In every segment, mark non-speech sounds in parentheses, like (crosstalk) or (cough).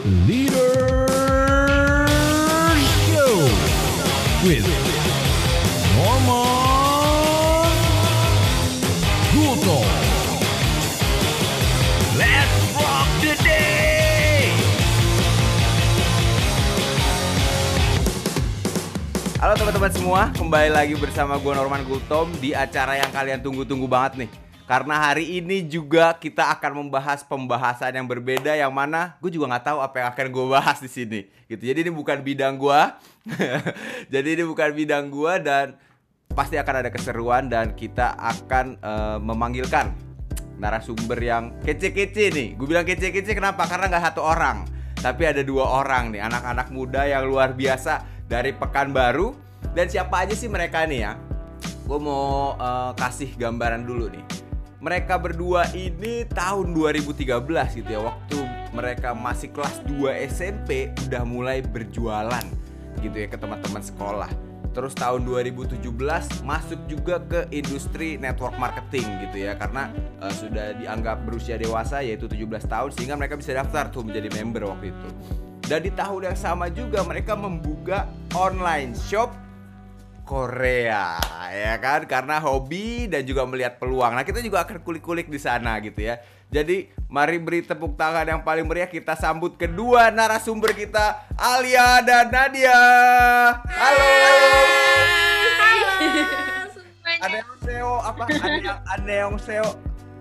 Leader Show with Norman. Let's rock the day! Halo teman-teman semua, kembali lagi bersama gue Norman Gultom di acara yang kalian tunggu-tunggu banget nih. Karena hari ini juga kita akan membahas pembahasan yang berbeda yang mana gue juga nggak tahu apa yang akan gue bahas di sini. Gitu. Jadi ini bukan bidang gue. (laughs) Jadi ini bukan bidang gue dan pasti akan ada keseruan dan kita akan eh, memanggilkan narasumber yang kece-kece nih. Gue bilang kece-kece kenapa? Karena nggak satu orang, tapi ada dua orang nih, anak-anak muda yang luar biasa dari Pekanbaru. Dan siapa aja sih mereka nih ya? Gue mau eh, kasih gambaran dulu nih. Mereka berdua ini tahun 2013 gitu ya, waktu mereka masih kelas 2 SMP udah mulai berjualan gitu ya ke teman-teman sekolah. Terus tahun 2017 masuk juga ke industri network marketing gitu ya karena eh, sudah dianggap berusia dewasa yaitu 17 tahun sehingga mereka bisa daftar tuh menjadi member waktu itu. Dan di tahun yang sama juga mereka membuka online shop Korea ya kan karena hobi dan juga melihat peluang. Nah, kita juga akan kulik-kulik di sana gitu ya. Jadi, mari beri tepuk tangan yang paling meriah kita sambut kedua narasumber kita, Alia dan Nadia. Halo. Ada yang seo apa? Yang ada yang seo.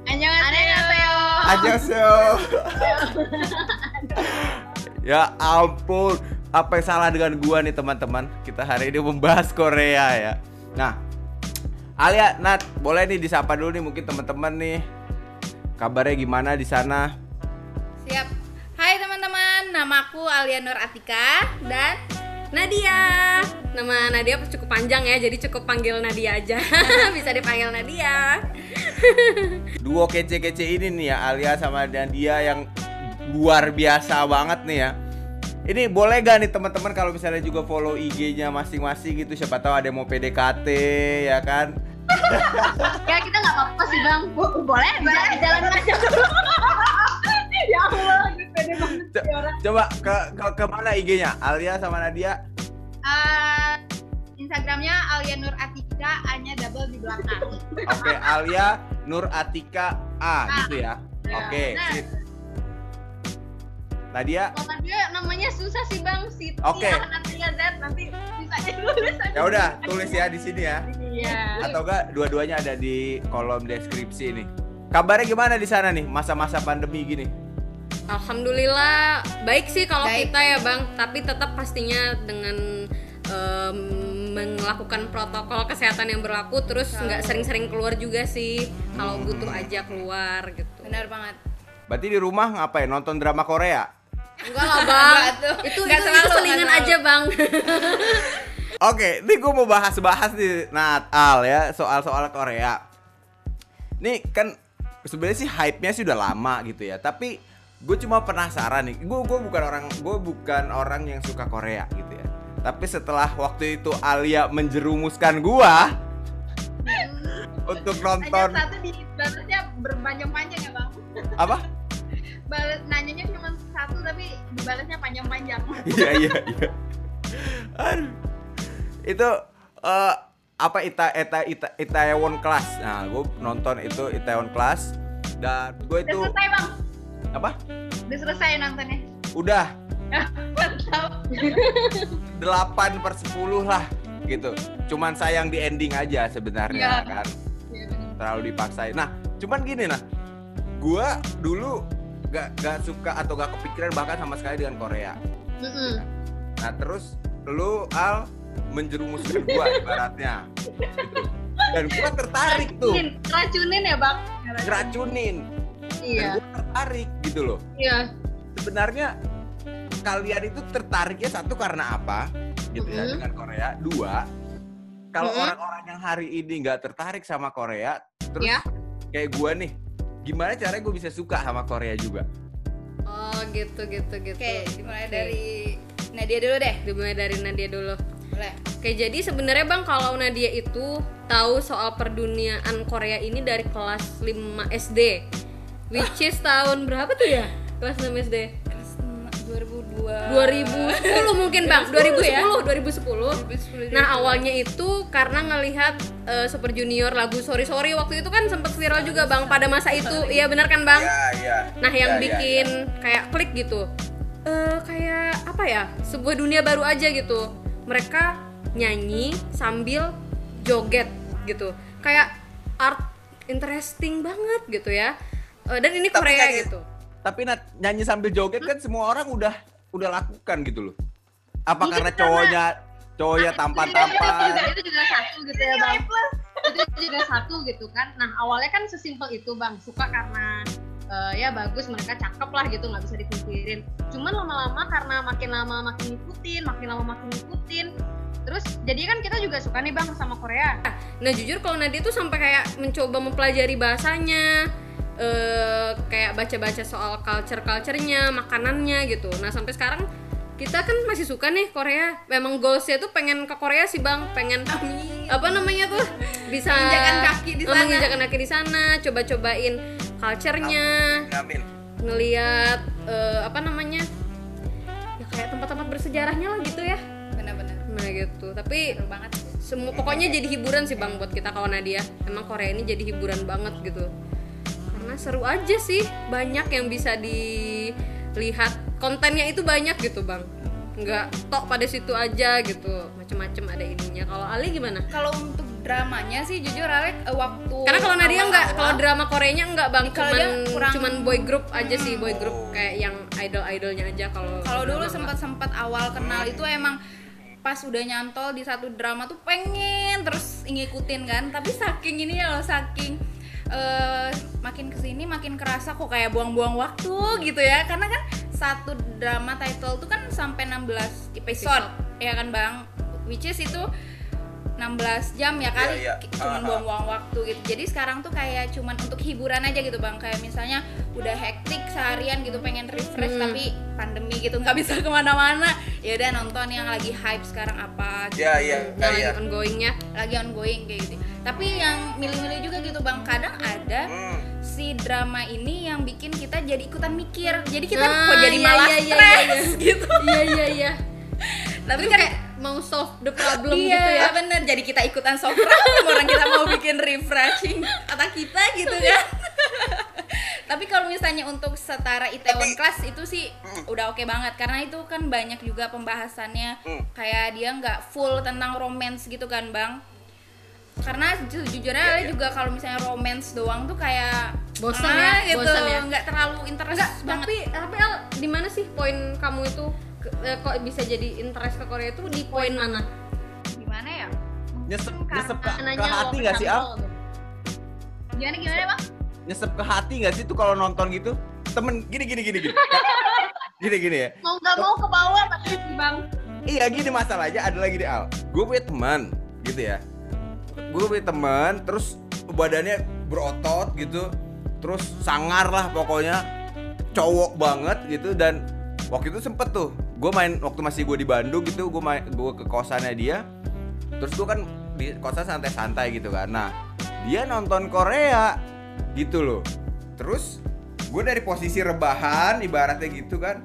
Annyeonghaseyo. Annyeonghaseyo. (laughs) ya ampun, apa yang salah dengan gua nih teman-teman? Kita hari ini membahas Korea ya. Nah, Alia, Nat, boleh nih disapa dulu nih mungkin teman-teman nih. Kabarnya gimana di sana? Siap. Hai teman-teman, namaku Alia Nur Atika dan Nadia. Nama Nadia cukup panjang ya, jadi cukup panggil Nadia aja. (laughs) Bisa dipanggil Nadia. (laughs) Duo kece-kece ini nih ya, Alia sama Nadia yang luar biasa banget nih ya. Ini boleh gak nih teman-teman kalau misalnya juga follow IG-nya masing-masing gitu siapa tahu ada yang mau PDKT ya kan? ya kita nggak apa-apa sih bang Bo- boleh boleh jalan aja (laughs) ya Allah pede banget Coba ke ke, ke mana IG-nya? Alia sama Nadia? Eh, Instagramnya Alia Nur Atika A nya double di belakang Oke, Alia Nur Atika A gitu ya. Ya. Oke, Nah. Nadia, kalau dia namanya susah sih bang Siti Oke. Anastasia Z nanti bisa ditulis aja ya udah tulis ya di sini ya. iya Atau enggak dua-duanya ada di kolom deskripsi nih. Kabarnya gimana di sana nih masa-masa pandemi gini? Alhamdulillah baik sih kalau Baik. kita ya bang, tapi tetap pastinya dengan em, melakukan protokol kesehatan yang berlaku, terus nggak sering-sering keluar juga sih. Kalau butuh aja keluar gitu. benar banget Berarti di rumah ngapain? Nonton drama Korea? Enggak lah bang, itu Enggak itu, terlalu, itu selingan enggak aja bang. (laughs) Oke, ini gue mau bahas-bahas nih Natal ya soal-soal Korea. Nih kan sebenarnya sih hype-nya sih udah lama gitu ya. Tapi gue cuma penasaran nih. Gue gue bukan orang gue bukan orang yang suka Korea gitu ya. Tapi setelah waktu itu Alia menjerumuskan gua untuk hanya nonton satu di balasnya berpanjang-panjang ya bang apa? Balas nanyanya cuma satu tapi dibalasnya panjang-panjang Iya iya iya. Aduh. Itu eh, apa Ita Ita Ita Itaewon Class. Nah, gue nonton itu Itaewon Class dan gue udah itu selesai bang apa? udah selesai nontonnya Udah mantap 8 per 10 lah gitu. Cuman sayang di ending aja sebenarnya Iya. kan. Bener. Terlalu dipaksain. Nah, cuman gini nah. Gua dulu gak, gak suka atau gak kepikiran bahkan sama sekali dengan Korea. Mm-mm. Nah terus lu Al menjerumuskan gua ibaratnya gitu. Dan gua tertarik tuh Racunin, racunin ya bang ngeracunin. iya Dan gua tertarik gitu loh. iya Sebenarnya kalian itu tertariknya satu karena apa? Gitu ya Mhm. dengan Korea. Dua, kalau Mhm. orang-orang yang hari ini nggak tertarik sama Korea, terus Ya. kayak gua nih, gimana caranya gue bisa suka sama Korea juga? Oh gitu gitu gitu. oke dimulai Oke. dari Nadia dulu deh dimulai dari Nadia dulu. boleh Oke, jadi sebenarnya Bang kalau Nadia itu tahu soal perduniaan Korea ini dari kelas 5 SD. Which is tahun berapa tuh ya? Kelas 6 SD. Kelas 2002 2010 mungkin bang. 2010 2010 ya? 2010 nah awalnya itu karena ngelihat eh, Super Junior lagu Sorry Sorry waktu itu kan sempat viral juga bang pada masa itu. Iya. Benar kan bang? Ya, ya. nah yang Ya, ya, bikin ya. kayak klik gitu eh kayak apa ya sebuah dunia baru aja gitu. Mereka nyanyi sambil joget gitu. Kayak art interesting banget gitu ya. Eh, dan ini Korea gitu Tapi Nat, nyanyi sambil joget kan semua orang udah udah lakukan gitu loh. Apa Mungkin karena cowoknya cowoknya Nah, itu tampan-tampan? itu juga satu gitu ya bang. Itu juga satu gitu kan. Nah awalnya kan sesimpel itu bang. Suka karena eh, ya bagus mereka cakep lah gitu nggak bisa dipungkirin. Cuman lama-lama karena makin lama makin ngikutin makin lama makin ngikutin terus jadi kan kita juga suka nih bang sama Korea Nah jujur kalau Nadia tuh sampai kayak mencoba mempelajari bahasanya eh kayak baca-baca soal culture-culturenya, makanannya gitu. Nah sampai sekarang kita kan masih suka nih Korea. Memang goalsnya tuh pengen ke Korea sih bang, pengen apa namanya tuh bisa Menginjakan kaki di sana. menginjakan kaki di sana, coba-cobain culture-nya, Amin. ngeliat eh, apa namanya ya kayak tempat-tempat bersejarahnya lah gitu ya. Nah gitu. Tapi seru banget. semua pokoknya jadi hiburan sih bang buat kita kawan Nadia. Emang Korea ini jadi hiburan banget gitu. Karena seru aja sih banyak yang bisa dilihat. Kontennya itu banyak gitu bang. Nggak tok pada situ aja gitu. Macem-macem ada ininya. Kalau Ali gimana? Kalau untuk dramanya sih jujur Alek eh, waktu karena kalau Nadia nggak kalau drama Koreanya nggak bang. Cuman dia kurang- cuman boy group aja sih boy group kayak yang idol idolnya aja kalau kalau dulu sempat sempat awal kenal itu emang pas udah nyantol di satu drama tuh pengen terus ngikutin kan. Tapi saking ini ya loh saking eh, makin ke sini makin kerasa kok kayak buang-buang waktu gitu ya. Karena kan satu drama title tuh kan sampai 16 episode, ya kan bang? Which is itu 16 jam ya kali Iya, iya. cuman buang-buang waktu gitu jadi sekarang tuh kayak cuman untuk hiburan aja gitu bang kayak misalnya udah hektik seharian gitu pengen refresh Hmm. tapi pandemi gitu nggak bisa ke mana-mana ya udah nonton yang lagi hype sekarang apa gitu. Ya, iya, yang lagi iya. ongoingnya lagi ongoing kayak gitu tapi yang milih-milih juga gitu bang kadang ada Hmm. si drama ini yang bikin kita jadi ikutan mikir jadi kita Nah, kok jadi iya, malah iya, iya, stres iya, (laughs) gitu iya iya iya tapi kan kayak mau solve the problem iya. gitu ya. Bener jadi kita ikutan solve problem. Orang kita mau bikin refreshing otak kita gitu kan tapi kalau misalnya untuk setara Itaewon Tapi- Class itu sih udah oke banget. Karena itu kan banyak juga pembahasannya. Hmm. kayak dia nggak full tentang romance gitu kan bang? Karena jujurnya Ale iya. juga kalau misalnya romance doang tuh kayak Bosan ah, ya, gitu. Bosan ya. nggak terlalu interest Enggak, banget. tapi tapi Al, di mana sih poin kamu itu kok bisa jadi interest ke Korea itu di poin mana? gimana ya Nyesep, nyesep ke, ke hati nggak sih Al? gimana gimana bang Nyesep ke hati nggak sih tuh kalau nonton gitu? Temen gini gini gini gini. (laughs) gini gini ya. mau nggak mau ke bawah pasti sih bang Iya gini masalahnya ada lagi deh Al. Gue punya teman gitu ya. Gue punya teman terus badannya berotot gitu. Terus sangar lah pokoknya cowok banget gitu dan waktu itu sempet tuh gue main waktu masih gue di Bandung gitu gue main gue ke kosannya dia. Terus gue kan di kosan santai-santai gitu kan. Nah dia nonton Korea gitu loh. Terus gue dari posisi rebahan ibaratnya gitu kan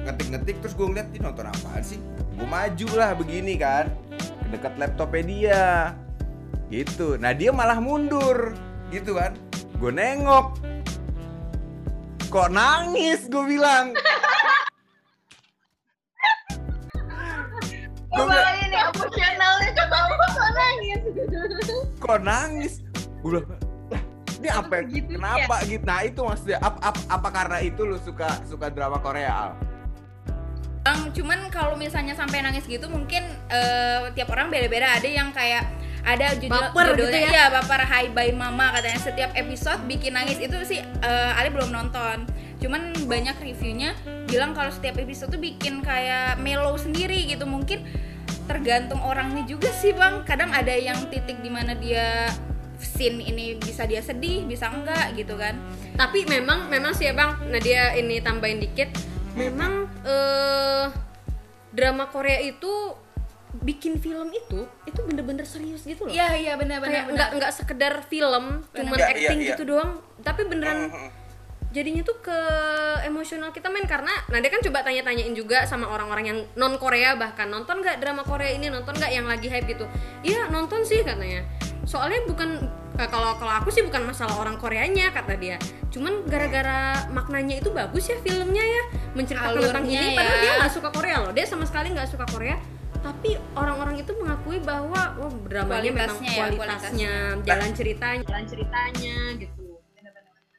ngetik-ngetik terus gue ngeliat dia nonton apaan sih? Gue maju lah begini kan dekat laptopnya dia. Gitu. Nah dia malah mundur gitu kan. Gue nengok. Kok nangis gue bilang Coba ini emosionalnya ke bawah kok nangis? (laughs) Kok nangis? Gue bilang "Lah, ini apa ya? Gitu kenapa gitu? Nah itu maksudnya apa, apa, apa karena itu lu suka suka drama Korea Al? Bang, cuman kalau misalnya sampai nangis gitu mungkin eh, tiap orang beda-beda. Ada yang kayak ada judul Baper gitu judulnya ya? iya, baper Hi Bye Mama katanya setiap episode bikin nangis itu sih eh, Ali belum nonton. Cuman banyak reviewnya bilang kalau setiap episode tuh bikin kayak mellow sendiri gitu. Mungkin tergantung orangnya juga sih bang. Kadang ada yang titik di mana dia scene ini bisa dia sedih, bisa enggak gitu kan. Tapi memang memang sih ya bang, Nadia ini tambahin dikit. Memang eh, drama Korea itu bikin film itu itu bener-bener serius gitu loh. Iya iya benar-benar. Kayak nggak nggak sekedar film, cuman Iya, acting iya, iya. gitu doang, tapi beneran jadinya tuh ke emosional kita main karena Nadia kan coba tanya-tanyain juga sama orang-orang yang non Korea bahkan nonton nggak drama Korea ini nonton nggak yang lagi hype gitu iya nonton sih katanya soalnya bukan eh, kalau kalau aku sih bukan masalah orang Koreanya kata dia cuman gara-gara maknanya itu bagus ya filmnya ya menceritakan tentang ini padahal ya. dia nggak suka Korea loh dia sama sekali nggak suka Korea tapi orang-orang itu mengakui bahwa wah dramanya memang Kualitasnya ya, kualitasnya jalan ceritanya jalan ceritanya gitu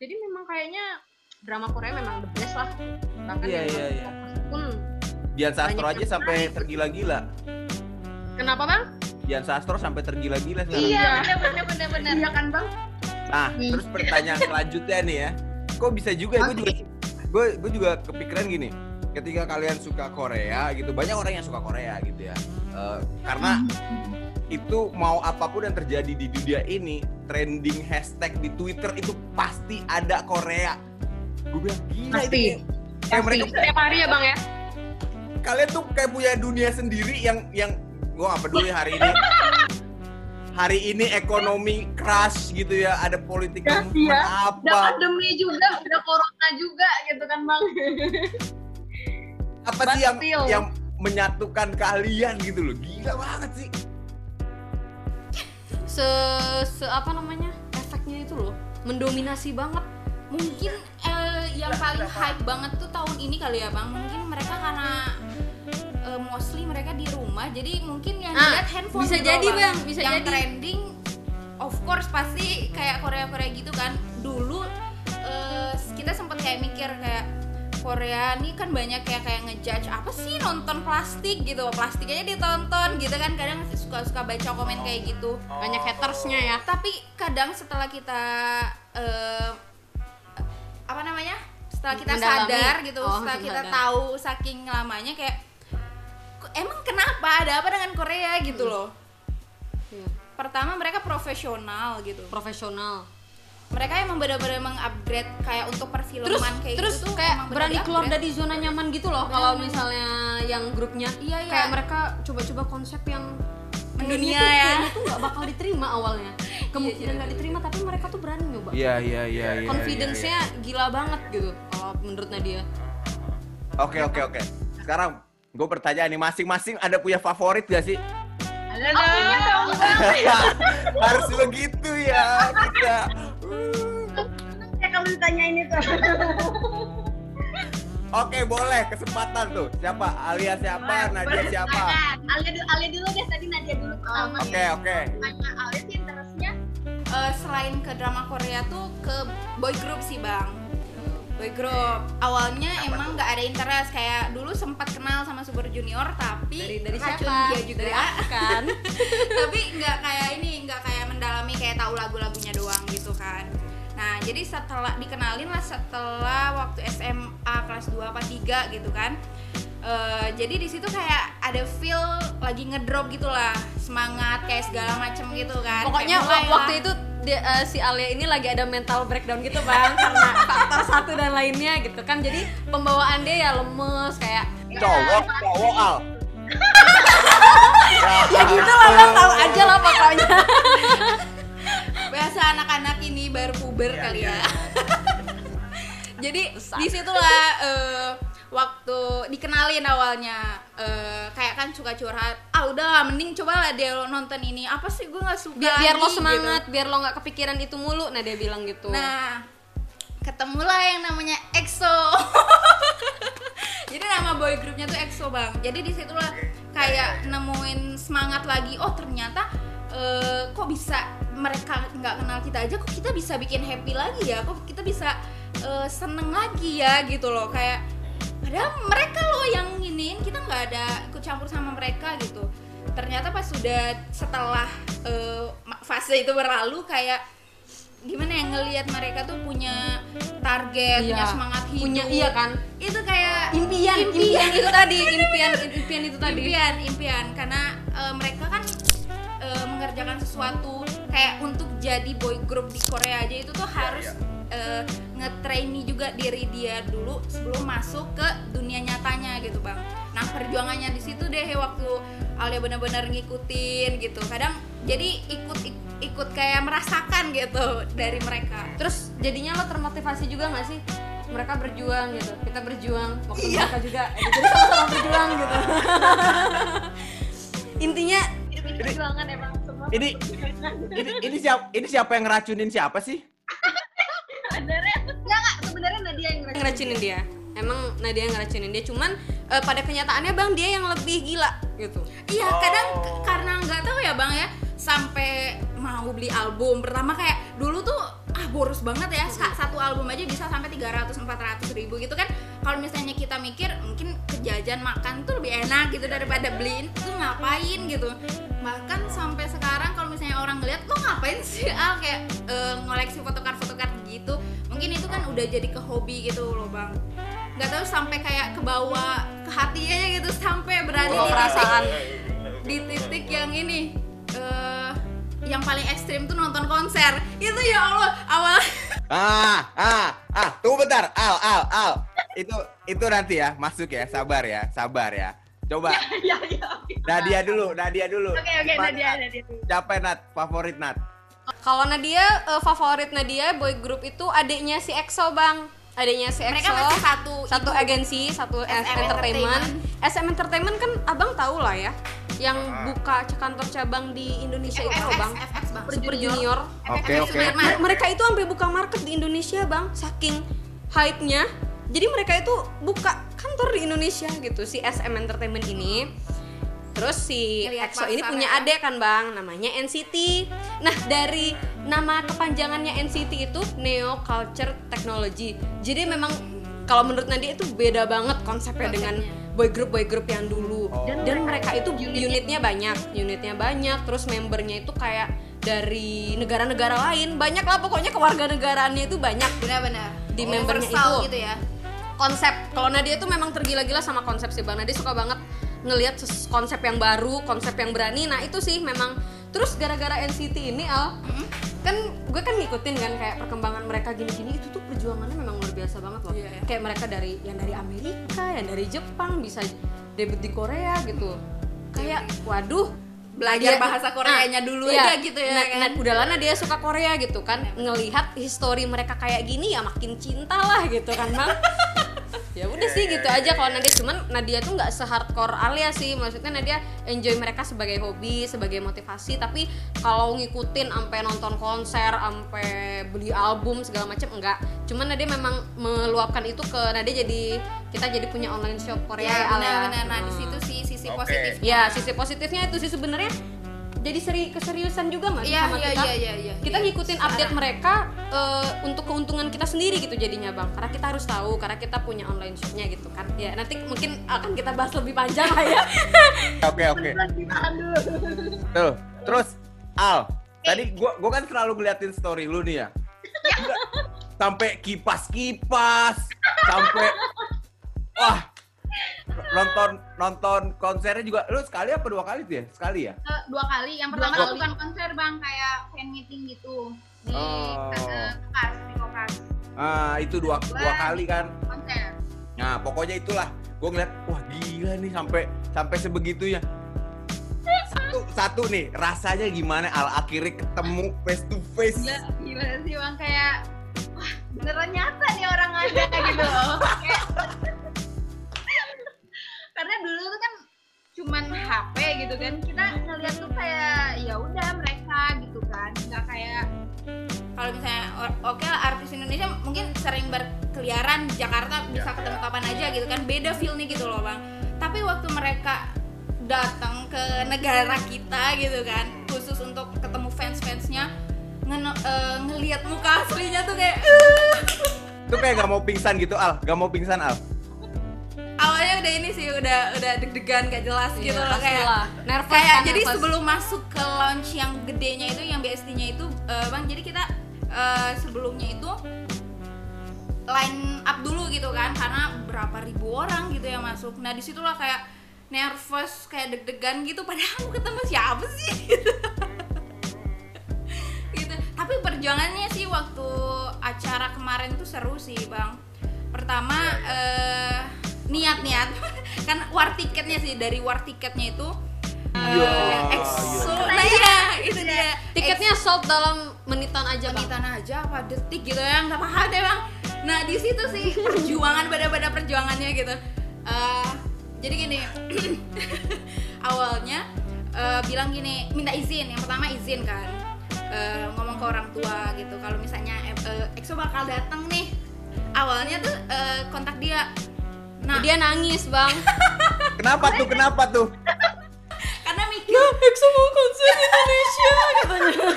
jadi memang kayaknya drama Korea memang the best lah bahkan Iya, yang iya, iya. pun Dian Sastro aja sampai tergila-gila. kenapa bang Dian Sastro sampai tergila-gila sekarang. Iya. bener bener bener bener iya kan bang Nah, terus pertanyaan selanjutnya nih ya. Kok bisa juga gue juga gue gue juga kepikiran gini. Ketika kalian suka Korea gitu, banyak orang yang suka Korea gitu ya. Eh, karena (laughs) itu mau apa pun yang terjadi di dunia ini, trending hashtag di Twitter itu pasti ada Korea. Gue bilang gila Pasti. ini. Kayak mereka setiap hari ya bang ya kalian tuh kayak punya dunia sendiri yang yang gue gak peduli hari ini hari ini ekonomi crash gitu ya ada politik iya. udah apa pandemi juga udah corona juga gitu kan bang (laughs) apa sih yang yang menyatukan kalian gitu loh? Gila banget sih. Se, se apa namanya? Efeknya itu loh. Mendominasi banget. Mungkin eh, yang paling hype banget tuh tahun ini kali ya bang. Mungkin mereka karena eh, mostly mereka di rumah. Jadi mungkin yang Ah, dilihat handphone bisa jadi, Bang, bisa yang jadi. trending of course pasti kayak Korea Korea gitu kan. Dulu eh, kita sempat kayak mikir kayak Korea nih kan banyak kayak kayak ngejudge apa sih nonton plastik? gitu. Plastik aja ditonton gitu kan kadang suka suka baca komen kayak gitu. Banyak hatersnya ya. Tapi kadang setelah kita eh, apa namanya? Setelah kita Mendalami. sadar gitu Oh, setelah kita sadar. tahu saking lamanya kayak "Kok- emang kenapa? Ada apa dengan Korea? gitu Hmm. loh. Iya. pertama mereka profesional gitu. Profesional mereka emang benar-benar mengupgrade kayak untuk perfilman terus kayak terus gitu tuh kayak berani keluar dari zona nyaman gitu loh kalau misalnya yang grupnya. Iya, iya. kayak mereka coba-coba konsep yang Mendunia tuh, ya. kayaknya (laughs) tuh nggak bakal diterima awalnya. Kemungkinan iya, nggak diterima tapi mereka tuh berani nyoba. Iya iya iya iya, confidence-nya iya, gila banget gitu kalau menurut Nadia. Iya. oke oke oke. Sekarang gue pertanyaan nih masing-masing ada punya favorit gak sih? Ada dong harus begitu ya kita ditanyain itu (laughs) Oke boleh. Kesempatan tuh. Siapa? Alia siapa? Nadia siapa? Alia dulu, Alia dulu deh. Tadi Nadia dulu pertama. Oke oke. Tanya Alia sih interestnya. Eh, selain ke drama Korea tuh ke boy group sih bang. Boy group. Awalnya emang nggak ada interest. Kayak dulu sempat kenal sama Super Junior tapi dari dari siapa? dia juga. Dari aku kan. (laughs) Tapi nggak kayak ini nggak kayak mendalami kayak tahu lagu-lagunya doang gitu kan nah jadi setelah dikenalin lah setelah waktu SMA kelas 2 apa 3 gitu kan. Eh, jadi di situ kayak ada feel lagi ngedrop gitulah semangat kayak segala macem gitu kan. Pokoknya Kayak waktu lah. itu dia- eh, si Alia ini lagi ada mental breakdown gitu bang karena faktor satu dan lainnya gitu kan. Jadi pembawaan dia ya lemes kayak cowok cowok al. (laughs) ya gitu lah bang tahu aja lah pokoknya (laughs) biasa anak-anak ini baru puber Iya, kali iya, ya. (laughs) jadi di situlah eh, waktu dikenalin awalnya. Eh, kayak kan suka curhat ah udah mending coba lah dia lo nonton ini. Apa sih gue nggak suka biar biar lo lagi," gitu. semangat biar lo nggak kepikiran itu mulu nah dia bilang gitu. Nah ketemulah yang namanya EXO. (laughs) Jadi nama boy groupnya tuh EXO bang. Jadi di situlah kayak nemuin semangat lagi. Oh ternyata eh, kok bisa mereka nggak kenal kita aja kok kita bisa bikin happy lagi ya? Kok kita bisa eh, seneng lagi ya gitu loh. Kayak padahal mereka loh yang nginin kita nggak ada ikut campur sama mereka gitu. Ternyata pas sudah setelah ma- fase itu berlalu kayak gimana ya ngelihat mereka tuh punya target, punya Iya. semangat hidup, punya iya kan? Itu kayak impian impian itu tadi impian impian itu tadi. Impian impian. Karena eh, mereka kan eh, mengerjakan sesuatu kayak untuk jadi boy group di Korea aja itu tuh harus eh, nge-trainee juga diri dia dulu sebelum masuk ke dunia nyatanya gitu bang. Nah perjuangannya di situ deh waktu Alia benar-benar ngikutin gitu. Kadang jadi ikut ik- ikut kayak merasakan gitu dari mereka. Terus jadinya lo termotivasi juga nggak sih? Mereka berjuang gitu. Kita berjuang waktu mereka juga. Eh, jadi sama-sama berjuang gitu. (laughs) Intinya Ini perjuangan emang Ini ini ini siapa ini siapa yang ngeracunin siapa sih? sebenarnya enggak enggak. Sebenarnya Nadia yang ngeracunin. ngeracunin dia. Emang Nadia yang ngeracunin dia. Cuman eh, pada kenyataannya bang dia yang lebih gila gitu. Iya, kadang k- karena nggak tahu ya bang ya, sampai mau beli album pertama kayak dulu tuh ah boros banget ya. Sa- satu album aja bisa sampai 300 400 ribu gitu kan. Kalau misalnya kita mikir mungkin ke jajan makan tuh lebih enak gitu daripada beliin tuh ngapain gitu bahkan sampai sekarang kalau misalnya orang ngeliat lo ngapain sih ah kayak eh, ngoleksi fotokart fotokart gitu mungkin itu kan udah jadi ke hobi gitu loh bang nggak tahu sampai kayak ke bawah ke hatinya gitu sampai berani Oh, di titik- perasaan. di titik yang ini eh yang paling ekstrim tuh nonton konser itu ya Allah awal (laughs) Ah, ah, ah, tunggu bentar. Al, Al, Al. Itu itu nanti ya, masuk ya. Sabar ya, sabar ya. Coba Iya iya. oke. Nadia dulu, Nadia dulu. Oke oke Mana- Nadia Nadia. Siapa Nat? Favorit Nat? kalau Nadia eh, favorit Nadia boy group itu adiknya si EXO bang adiknya si EXO mereka masih satu satu ibu. agensi satu SM entertainment SM Entertainment kan abang tahu lah ya yang buka kantor cabang di Indonesia itu loh bang Super Junior Oke, oke. Sudirman. Mer- mereka itu sampai buka market di Indonesia bang saking hype-nya jadi mereka itu buka kantor di Indonesia gitu si SM Entertainment ini. Terus si Ngeliat EXO ini punya ya. adik kan bang namanya NCT nah dari nama kepanjangannya NCT itu Neo Culture Technology. Jadi memang kalau menurut Nadia itu beda banget konsepnya dengan boy group boy group yang dulu. Oh. dan mereka itu unitnya banyak unitnya banyak. Terus membernya itu kayak dari negara-negara lain. Banyak lah pokoknya kewarganegaraannya itu banyak. Benar-benar. Di membernya Universal itu. gitu ya konsep. Kalau Nadia tuh memang tergila-gila sama konsep sih bang. Nadia suka banget ngelihat konsep yang baru konsep yang berani. Nah itu sih memang. Terus gara-gara NCT ini Al kan gue kan ngikutin kan kayak perkembangan mereka gini-gini itu tuh perjuangannya memang luar biasa banget loh. Iya, iya. kayak mereka dari yang dari Amerika yang dari Jepang bisa debut di Korea gitu. Kayak waduh Belajar Nadia- bahasa Koreanya dulu iya. aja gitu ya Nah, kan? nah, udahlah Nadia suka Korea gitu kan ngelihat histori mereka kayak gini ya makin cinta lah gitu kan bang (laughs) ya udah sih gitu aja kalau Nadia. Cuman Nadia tuh nggak se-hardcore Alia sih. Maksudnya Nadia enjoy mereka sebagai hobi sebagai motivasi. Tapi kalau ngikutin sampai nonton konser sampai beli album segala macam enggak. Cuman Nadia memang meluapkan itu ke Nadia jadi kita jadi punya online shop Korea ya ya, Al, ya. benar-benar nah di Hmm. situ sih sisi Oke. positif Ya, sisi positifnya itu sih sebenarnya jadi seri keseriusan juga nggak sih Iya, sama iya, kita? iya, iya, iya. kita Iya, ngikutin searah. update mereka eh, untuk keuntungan kita sendiri gitu jadinya bang. Karena kita harus tahu, karena kita punya online shopnya gitu kan. Ya nanti mungkin akan kita bahas lebih panjang lah ya. (laughs) Oke, oke. Tuh, terus Al, tadi gua gua kan selalu ngeliatin story lu nih ya. (laughs) Sampai kipas-kipas, sampai wah nonton nonton konsernya juga lu sekali apa dua kali tuh ya? Sekali ya? Eh, dua kali. Yang pertama Dua tuh bukan konser bang, kayak fan meeting gitu di Oh. Kokas, di Kokas Ah, itu dua dua kali kan. konser. Nah, pokoknya itulah. Gue ngeliat, wah gila nih sampai sampai sebegitunya. Satu satu nih, rasanya gimana Al akhirnya ketemu face to face. Gila, gila sih bang kayak wah beneran nyata nih orang ada gitu loh. Kayak- cuman HP gitu kan. Kita ngeliat tuh kayak ya udah mereka gitu kan. Nggak kayak kalau misalnya oke lah, artis Indonesia mungkin sering berkeliaran di Jakarta bisa ketemu kapan aja gitu kan. Beda feel nih gitu loh bang. Tapi waktu mereka datang ke negara kita gitu kan khusus untuk ketemu fans fansnya ngelihat muka aslinya tuh kayak Itu kayak gak mau pingsan gitu Al, gak mau pingsan Al. Awalnya udah ini sih udah udah deg-degan gak jelas gitu loh kayak nervous kayak kan, jadi nervous. sebelum masuk ke launch yang gedenya itu yang BSD-nya itu eh, bang jadi kita eh, sebelumnya itu line up dulu gitu kan karena berapa ribu orang gitu yang masuk. Nah di situlah kayak nervous kayak deg-degan gitu padahal mau ketemu siapa sih? (laughs) Gitu. Tapi perjuangannya sih waktu acara kemarin tuh seru sih bang. Pertama eh, niat-niat. (laughs) Kan war tiketnya sih dari war tiketnya itu eh, Iya, Eh, EXO. Nah iya, itu dia. Tiketnya sold dalam menitan aja bang. menitan aja apa detik gitu yang nggak paham deh bang. Nah di situ sih (laughs) perjuangan pada-pada perjuangannya gitu. Eh, jadi gini (clears throat) awalnya eh, bilang gini minta izin. Yang pertama izin kan. Eh, ngomong ke orang tua gitu. Kalau misalnya eh, eh, EXO bakal datang nih. Awalnya tuh eh, kontak dia nah Dia nangis bang. (laughs) Kenapa tuh? Kenapa tuh? (laughs) karena mikir EXO mau konser Indonesia (laughs) katanya.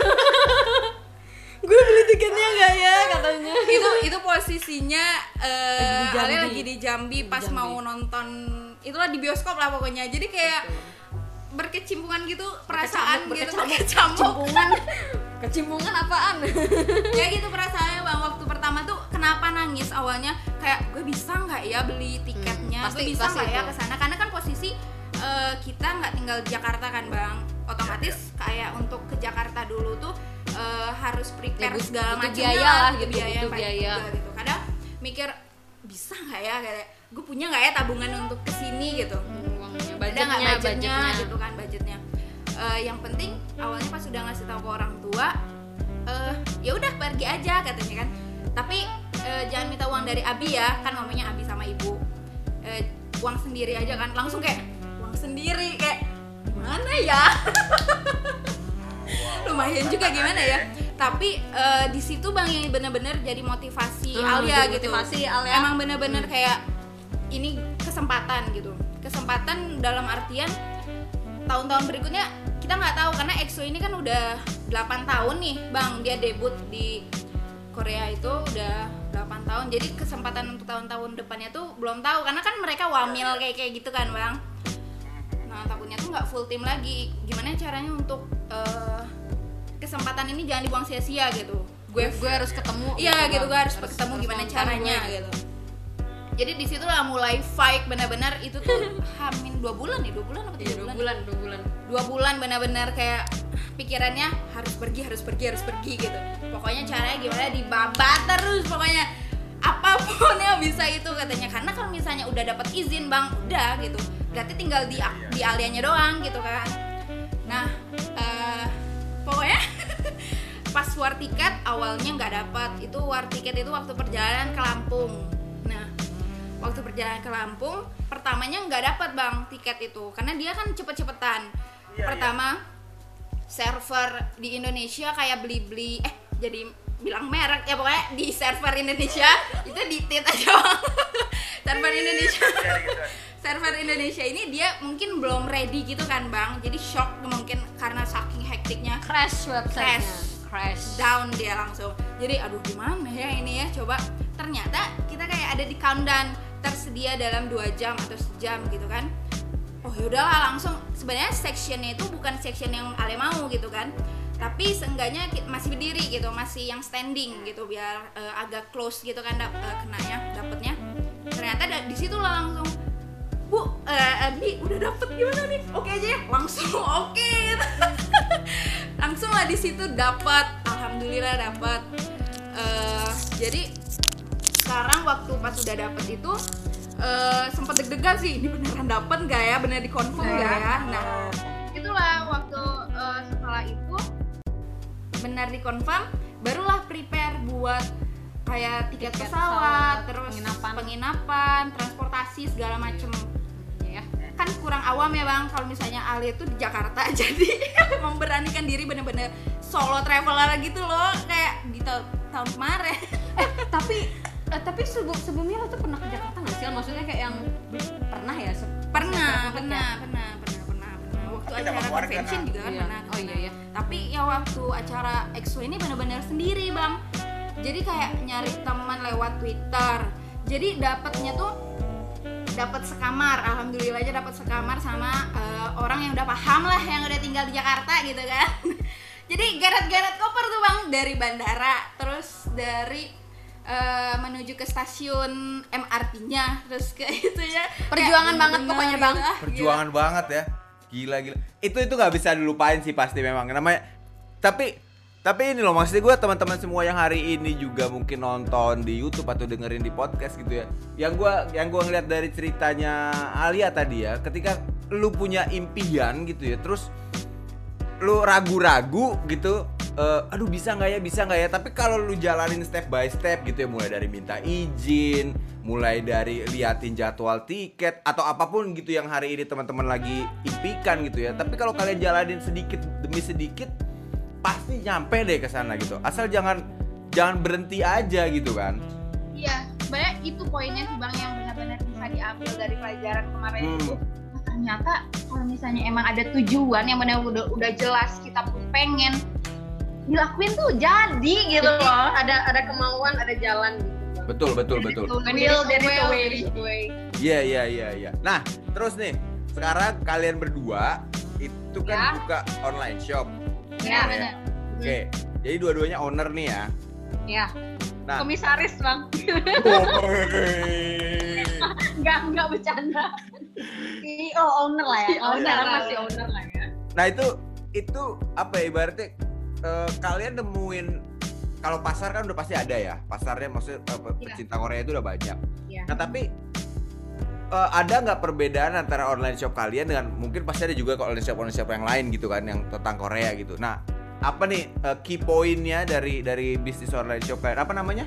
Gue beli tiketnya nggak ya katanya. itu itu posisinya Lagi di eh Jambi. Lagi di Jambi pas Jambi. mau nonton itulah di bioskop lah pokoknya jadi kayak berkecimpungan gitu perasaan gitu berkecamuk. Kecimpungan. (laughs) Kecimpungan apaan? (laughs) ya gitu perasaannya bang. Waktu pertama tuh kenapa nangis awalnya? Kayak gue bisa nggak ya beli tiketnya? Hmm, pasti- gue bisa nggak ya ke sana? Karena kan posisi eh, kita nggak tinggal di Jakarta kan bang. Otomatis kayak untuk ke Jakarta dulu tuh eh, harus prepare Ya, but- segala macam biaya lah gitu, biaya butuh biaya. juga gitu. Kadang mikir bisa nggak ya? Kayak gue punya nggak ya tabungan untuk ke sini gitu Ada nggak budgetnya, budgetnya, gitu kan budgetnya. Eh, yang penting awalnya pas sudah ngasih tahu ke orang tua eh ya udah pergi aja katanya kan. Tapi eh, jangan minta uang dari abi ya kan ngomongnya abi sama ibu. Eh, uang sendiri aja kan langsung kayak uang sendiri kayak gimana ya? Lumayan juga gimana ya. tapi eh, di situ bang yang bener-bener jadi motivasi Hmm, Alia jadi gitu. motivasi Alia. emang bener-bener kayak ini kesempatan gitu. Kesempatan dalam artian tahun-tahun berikutnya kita nggak tahu karena EXO ini kan udah 8 tahun nih bang. Dia debut di Korea itu udah 8 tahun. Jadi kesempatan untuk tahun-tahun depannya tuh belum tahu karena kan mereka wamil kayak kayak gitu kan bang. Nah takutnya tuh nggak full tim lagi. Gimana caranya untuk eh, kesempatan ini jangan dibuang sia-sia gitu? Gue gue harus ketemu Iya gitu, Bang. gue harus, ketemu gimana caranya gue. gitu. Jadi di situlah mulai fight benar-benar itu tuh hamin dua bulan nih dua bulan apa Iya, tiga dua bulan? bulan dua bulan. Dua bulan benar-benar kayak pikirannya harus pergi harus pergi harus pergi gitu. Pokoknya caranya gimana dibabat terus pokoknya. Apa pun yang bisa itu katanya. Karena kalau misalnya udah dapat izin bang udah gitu. Berarti tinggal di di aliannya doang gitu kan. Nah eh, pokoknya (laughs) pas war tiket awalnya nggak dapat itu war tiket itu waktu perjalanan ke Lampung. Nah waktu perjalanan ke Lampung pertamanya nggak dapat bang tiket itu. Karena dia kan cepet-cepetan. Pertama server di Indonesia kayak beli-beli eh jadi bilang merek. Ya pokoknya di server Indonesia itu di tit aja bang. (laughs) Server Indonesia. Server Indonesia ini dia mungkin belum ready gitu kan bang. Jadi shock mungkin karena saking hektiknya. Crash website Crash. crash. Down dia langsung. Jadi aduh gimana ya ini ya? Coba. Ternyata kita kayak ada di countdown tersedia dalam dua jam atau sejam gitu kan. Oh yaudahlah langsung. Sebenarnya sectionnya itu bukan section yang Ale mau gitu kan. Tapi seenggaknya masih berdiri gitu masih yang standing gitu biar eh, agak close gitu kan dap- eh, kenanya dapetnya. Ternyata da- di situ lah langsung bu Abi udah dapet gimana nih? Oke aja ya langsung (laughs) oke. Gitu. (laughs) langsung lah di situ dapat alhamdulillah dapat Eh, jadi sekarang waktu pas udah dapet itu eh sempat deg-degan sih. Ini beneran dapet nggak ya? Bener dikonfirm nggak ya? Nah. Itulah waktu eh, setelah itu. Benar dikonfirm barulah prepare buat kayak tiket Tiket pesawat, pesawat, terus penginapan. penginapan, transportasi segala macem. Ya. Kan kurang awam ya bang kalau misalnya Ali itu di Jakarta. (laughs) Jadi memberanikan diri bener-bener solo traveler gitu loh. Kayak di ta- tahun kemarin. Tapi eh, tapi sebelum sebelumnya lo tuh pernah ke Jakarta nggak sih? Maksudnya kayak yang pernah ya? Se- pernah pernah pernah pernah pernah pernah waktu sama acara convention kan? juga kan Iya. pernah. Oh iya iya. Tapi ya waktu acara EXO ini benar-benar sendiri bang. Jadi kayak nyari teman lewat Twitter. Jadi dapatnya tuh dapat sekamar alhamdulillah aja dapat sekamar sama eh, orang yang udah paham lah yang udah tinggal di Jakarta gitu kan. (laughs) Jadi geret-geret koper tuh bang dari bandara terus dari eh, menuju ke stasiun MRT-nya terus ke itu ya Perjuangan Kayak banget bener pokoknya, gitu, Bang. ah, Perjuangan banget ya. Gila gila. Itu itu nggak bisa dilupain sih pasti memang. Namanya tapi tapi ini loh maksudnya gue teman-teman semua yang hari ini juga mungkin nonton di YouTube atau dengerin di podcast gitu ya. Yang gua yang gua ngeliat dari ceritanya Alia tadi ya, ketika lu punya impian gitu ya terus lu ragu-ragu gitu eh, aduh bisa nggak ya bisa nggak ya tapi kalau lu jalanin step by step gitu ya mulai dari minta izin mulai dari liatin jadwal tiket atau apa pun gitu yang hari ini teman-teman lagi impikan gitu ya tapi kalau kalian jalanin sedikit demi sedikit pasti nyampe deh ke sana gitu asal jangan jangan berhenti aja gitu kan Iya, sebenarnya itu poinnya sih bang yang benar-benar bisa diambil dari pelajaran kemarin Hmm. itu. Ternyata kalau misalnya emang ada tujuan yang benar udah udah jelas kita pun pengen dilakuin tuh jadi gitu loh. ada ada kemauan ada jalan gitu betul betul betul Will, a will, way. Iya iya iya iya. Nah, terus nih, sekarang kalian berdua itu kan Ya. buka online shop. Ya, Ya. benar. Oke. Jadi dua-duanya owner nih ya. Ya. Nah. Komisaris bang. Enggak enggak bercanda. CEO owner lah ya Owner owner lah masih owner lah ya nah, itu itu apa ya ibaratnya eh, kalian nemuin kalau pasar kan udah pasti ada ya. Pasarnya maksudnya Iya. pecinta Korea itu udah banyak. Iya. Nah, tapi eh, ada nggak perbedaan antara online shop kalian dengan mungkin pasti ada juga kok online shop online shop yang lain gitu kan yang tentang Korea gitu. Nah, apa nih eh, key pointnya dari dari bisnis online shop kalian? Apa namanya?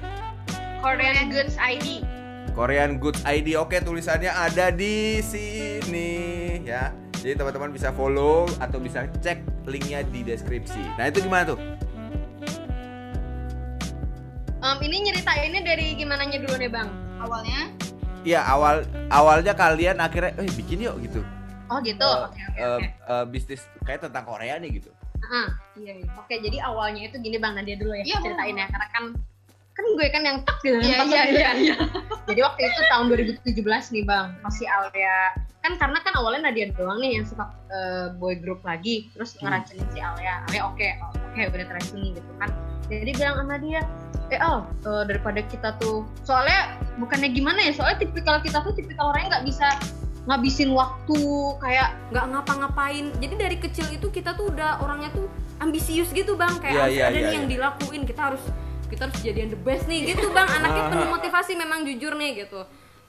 Korean Goods ID. Korean Goods ID. Oke, tulisannya ada di sini ya. Jadi teman-teman bisa follow atau bisa cek linknya di deskripsi. Nah itu gimana tuh? Em, ini nyeritainnya dari gimana dulu nih bang Awalnya Iya awal awalnya kalian akhirnya eh bikin yuk gitu. oh gitu Eh, oke oke eh, oke eh, bisnis kayak tentang Korea nih gitu. Ah, iya iya. oke jadi awalnya itu gini bang Nadia dulu ya Iya, ceritain ya karena kan kan gue kan yang tak gitu Iya, iya, waktu iya, itu. jadi waktu itu tahun 2017 nih bang masih Alia kan karena kan awalnya Nadia doang nih yang suka eh, boy group lagi terus Hmm. ngeracunin si Alia. Alia oke oh, oke udah teracuni gitu kan. Jadi bilang sama dia eh Al eh, daripada kita tuh soalnya bukannya gimana ya soalnya tipikal kita tuh tipikal orangnya nggak bisa ngabisin waktu kayak nggak ngapa-ngapain. Jadi dari kecil itu kita tuh udah orangnya tuh ambisius gitu bang. Kayak harus iya, ada iya, nih yang iya. dilakuin. Kita harus kita harus jadian the best nih gitu bang. Anaknya penuh motivasi memang jujur nih gitu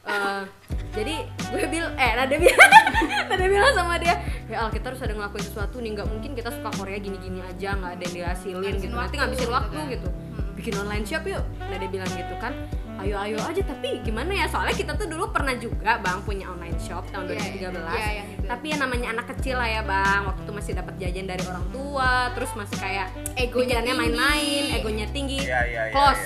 Eh, jadi gue bilang eh Nada bilang (laughs) Nada bilang sama dia ya Al kita harus ada ngelakuin sesuatu nih nggak mungkin kita suka Korea gini-gini aja nggak ada yang dihasilin gitu. nanti ngabisin gitu waktu kan. gitu. Hmm. bikin online shop yuk Nada bilang gitu kan. Ayo ayo aja tapi gimana ya soalnya kita tuh dulu pernah juga bang punya online shop tahun 2013 Iya, iya, yang itu. tapi ya namanya anak kecil lah ya bang waktu itu masih dapat jajan dari orang tua terus masih kayak Egonya main-main egonya tinggi. Iya iya close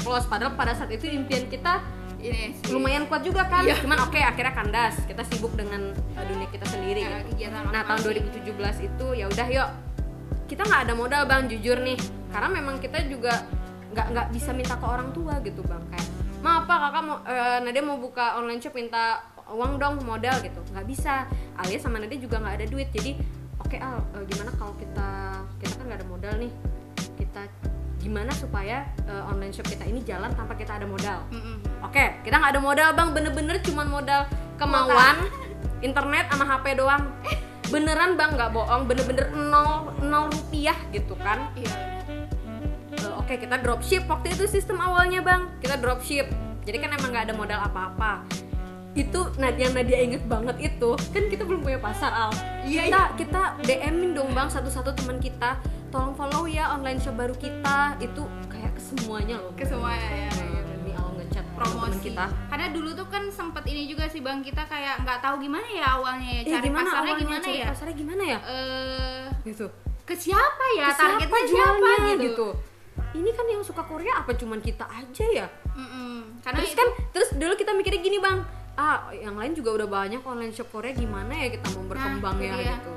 close padahal pada saat itu impian kita ini sih. lumayan kuat juga kan? Iya. cuman oke akhirnya kandas. Kita sibuk dengan uh, dunia kita sendiri. Ya, gitu. nah tahun masing-masing. 2017 itu ya udah yuk. Kita nggak ada modal bang jujur nih. Karena memang kita juga nggak nggak bisa minta ke orang tua gitu bang. Kayak ma apa kakak mau eh, Nadia mau buka online shop minta uang dong modal gitu. Nggak bisa. Alias sama Nadia juga nggak ada duit. Jadi oke al eh, gimana kalau kita kita kan nggak ada modal nih gimana supaya eh, online shop kita ini jalan tanpa kita ada modal Mm-mm. Oke, kita nggak ada modal bang, bener-bener cuman modal kemauan, internet sama HP doang. Beneran bang, nggak bohong, bener-bener nol, nol rupiah gitu kan. Iya. Eh, Oke, kita dropship waktu itu sistem awalnya bang, kita dropship. Jadi kan emang nggak ada modal apa-apa. Itu nah yang Nadia inget banget itu kan kita belum punya pasar al. Iya, kita kita DM-in dong bang satu-satu teman kita, tolong follow ya online shop baru kita. Itu kayak ke semuanya loh. Ke semuanya, ya, ya, Demi ngechat promosi. kita. karena dulu tuh kan sempet ini juga sih bang kita kayak nggak tahu gimana ya awalnya ya Eh, cari gimana pasarnya awalnya gimana cari ya? pasarnya gimana ya? Eh gitu. ke siapa ya? Ke siapa targetnya siapa jualnya gitu, gitu. Ini kan yang suka Korea apa cuman kita aja ya? Mm-mm. karena terus itu kan terus dulu kita mikirnya gini bang. Ah yang lain juga udah banyak online shop Korea gimana ya kita mau berkembang itu ya dia. gitu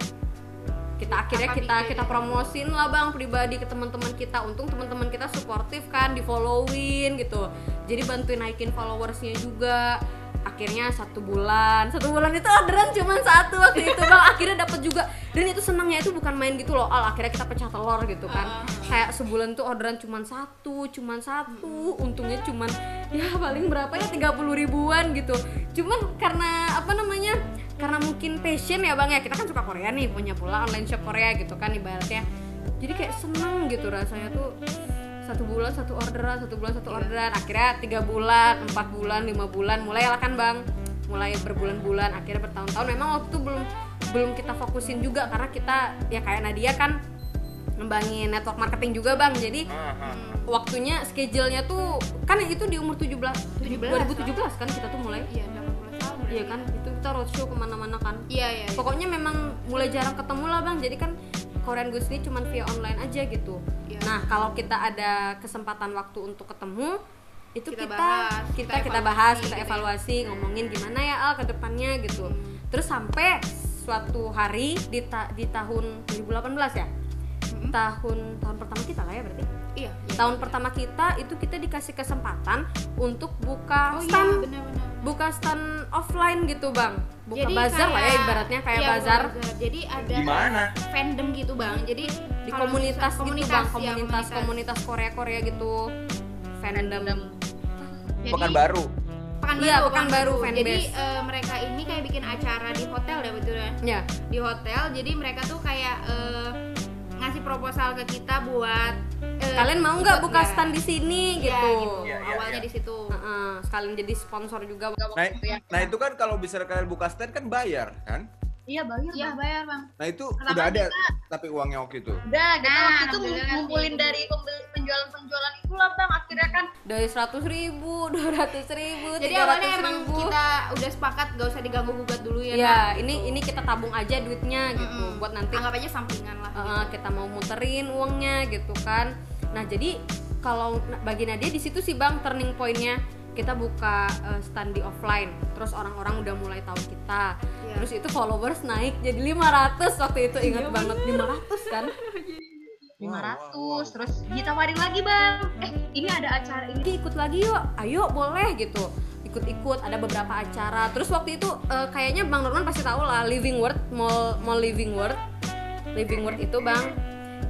kita akhirnya Apa kita kita promosin lah bang pribadi ke teman-teman kita. Untung teman-teman kita suportif kan di followin gitu. Jadi bantuin naikin followersnya juga. Akhirnya satu bulan. Satu bulan itu orderan cuma satu waktu itu bang. (laughs) Akhirnya dapat juga. Dan itu senangnya itu bukan main gitu loh. Al akhirnya kita pecah telur gitu kan. Kayak sebulan tuh orderan cuma satu cuma satu. Untungnya cuman ya paling berapa ya? 30 ribuan gitu. Cuman karena apa namanya karena mungkin passion ya bang ya. Kita kan suka Korea nih punya pula online shop Korea gitu kan ibaratnya. Jadi kayak seneng gitu rasanya tuh. Satu bulan satu orderan satu bulan satu orderan. Akhirnya tiga bulan empat bulan lima bulan mulai lah kan bang. Mulai berbulan-bulan akhirnya bertahun-tahun. Memang waktu itu belum belum kita fokusin juga karena kita ya kayak Nadia kan ngembangin network marketing juga bang. Jadi waktunya schedule-nya tuh kan itu di umur 17 17, 2017 kan kita tuh mulai. Iya 18 tahun iya kan itu kita roadshow ke mana-mana kan iya iya iya. pokoknya memang mulai jarang ketemu lah bang jadi kan Korean Goose ini cuman via online aja gitu Iya. nah kalau kita ada kesempatan waktu untuk ketemu itu Kita kita bahas, kita kita kita, bahas evaluasi kita gitu ya. evaluasi ngomongin gimana ya al ke depannya gitu terus sampai suatu hari di ta- di tahun 2018 ya Mm-mm. tahun tahun pertama kita lah ya berarti iya iya. tahun pertama kita itu kita dikasih kesempatan untuk buka oh iya stand benar-benar buka stand offline gitu bang buka Jadi bazar lah ya kayak- ibaratnya kayak iya, buka bazar jadi ada Di mana? fandom gitu bang jadi di komunitas, misal- gitu bang ya, komunitas komunitas Korea Korea gitu fandom Jadi, Pekan baru. Pekanbaru, Iya, Pekanbaru, Jadi fanbase. eh, mereka ini kayak bikin acara di hotel ya betul ya? ya Di hotel. Jadi mereka tuh kayak eh, ngasih proposal ke kita buat kalian mau nggak buka nggak? stand di sini Iya, gitu Iya, iya, Awalnya iya. di situ. Heeh, sekalian jadi sponsor juga Nah, nah itu kan kalau bisa kalian buka stand kan bayar kan? Iya bayar. Iya bayar bang. Nah itu Pertama udah ada kita- tapi uangnya waktu itu. Udah, kita Nah, waktu itu ngumpulin sih. dari penjualan-penjualan itulah bang. Akhirnya kan dari seratus ribu (laughs) dua ratus ribu Jadi awalnya emang kita udah sepakat gak usah diganggu gugat dulu ya. ya Nak. ini ini kita tabung aja duitnya gitu Mm-mm. buat nanti anggap aja sampingan lah. Uh, kita mau muterin uangnya gitu kan nah jadi kalau bagi Nadia di situ sih bang turning pointnya. Kita buka uh, stand di offline terus orang-orang udah mulai tahu kita. Iya. terus itu followers naik jadi 500 waktu itu ingat banget. 500 kan? (laughs) 500 terus ditawarin lagi bang. Eh ini ada acara ini. Ikut lagi yuk. Ayo boleh gitu. Ikut-ikut ada beberapa acara. Terus waktu itu uh, kayaknya bang Norman pasti tahu lah Living Word mall mall Living Word Living Word itu bang.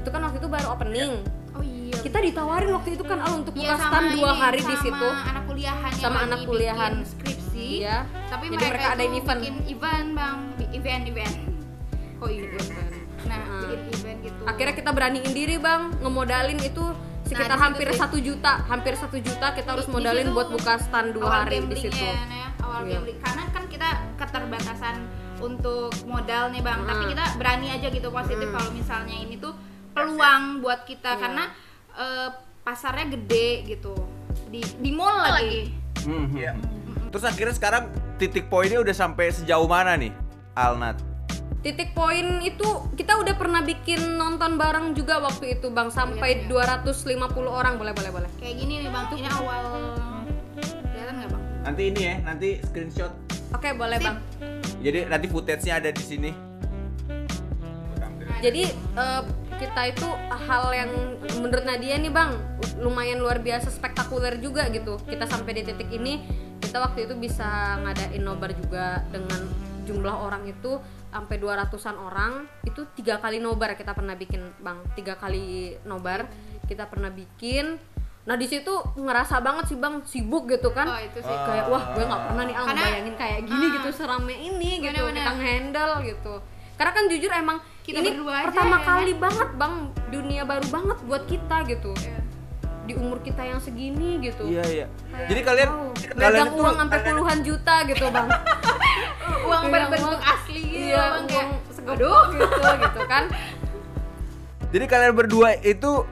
Itu kan waktu itu baru opening. Oh iya. kita ditawarin waktu itu kan al untuk Iya, buka stand dua hari di sama situ anak kuliahan Sama anak kuliahan. skripsi Iya. tapi Jadi mereka, mereka ada event. bikin event bang event event kok event nah Ah. bikin event gitu akhirnya kita beraniin diri bang ngemodalin itu sekitar situ hampir satu juta hampir satu juta kita harus modalin buat buka stand dua hari di situ ya, Nah, ya, awal Iya. gambling karena kan kita keterbatasan untuk modal nih bang tapi Hmm. kita berani aja gitu positif Hmm. kalau misalnya ini tuh peluang buat kita Iya. karena eh, pasarnya gede gitu. Di di mall lagi, Iya. Terus akhirnya sekarang titik poinnya udah sampai sejauh mana nih, Alnat? titik poin itu kita udah pernah bikin nonton bareng juga waktu itu bang sampai Iya, 250 orang. Boleh boleh boleh. Kayak gini nih bang ini awal. Kelihatan nggak bang? Nanti ini ya, nanti screenshot. oke boleh Sip. bang. Jadi nanti footage-nya ada di sini. jadi eh, kita itu hal yang menurut Nadia nih bang lumayan luar biasa spektakuler juga gitu. Kita sampai di titik ini kita waktu itu bisa ngadain nobar juga dengan jumlah orang itu sampai 200-an orang. Itu tiga kali nobar kita pernah bikin bang. Tiga kali nobar kita pernah bikin. Nah di situ ngerasa banget sih bang sibuk gitu kan. Oh itu sih. Kayak wah gue nggak pernah nih Karena- bayangin kayak gini Ah. gitu serame ini gitu Bener-bener. kita handle gitu karena kan jujur emang Kita ini berdua aja pertama ya kali banget bang dunia baru banget buat kita gitu Iya. di umur kita yang segini gitu Iya, iya. Kayak, Jadi kalian wow, kalian uang sampai puluhan juta gitu bang (laughs) uang Iya, berbentuk uang- asli gitu iya bang kayak (laughs) gitu gitu kan Jadi kalian berdua itu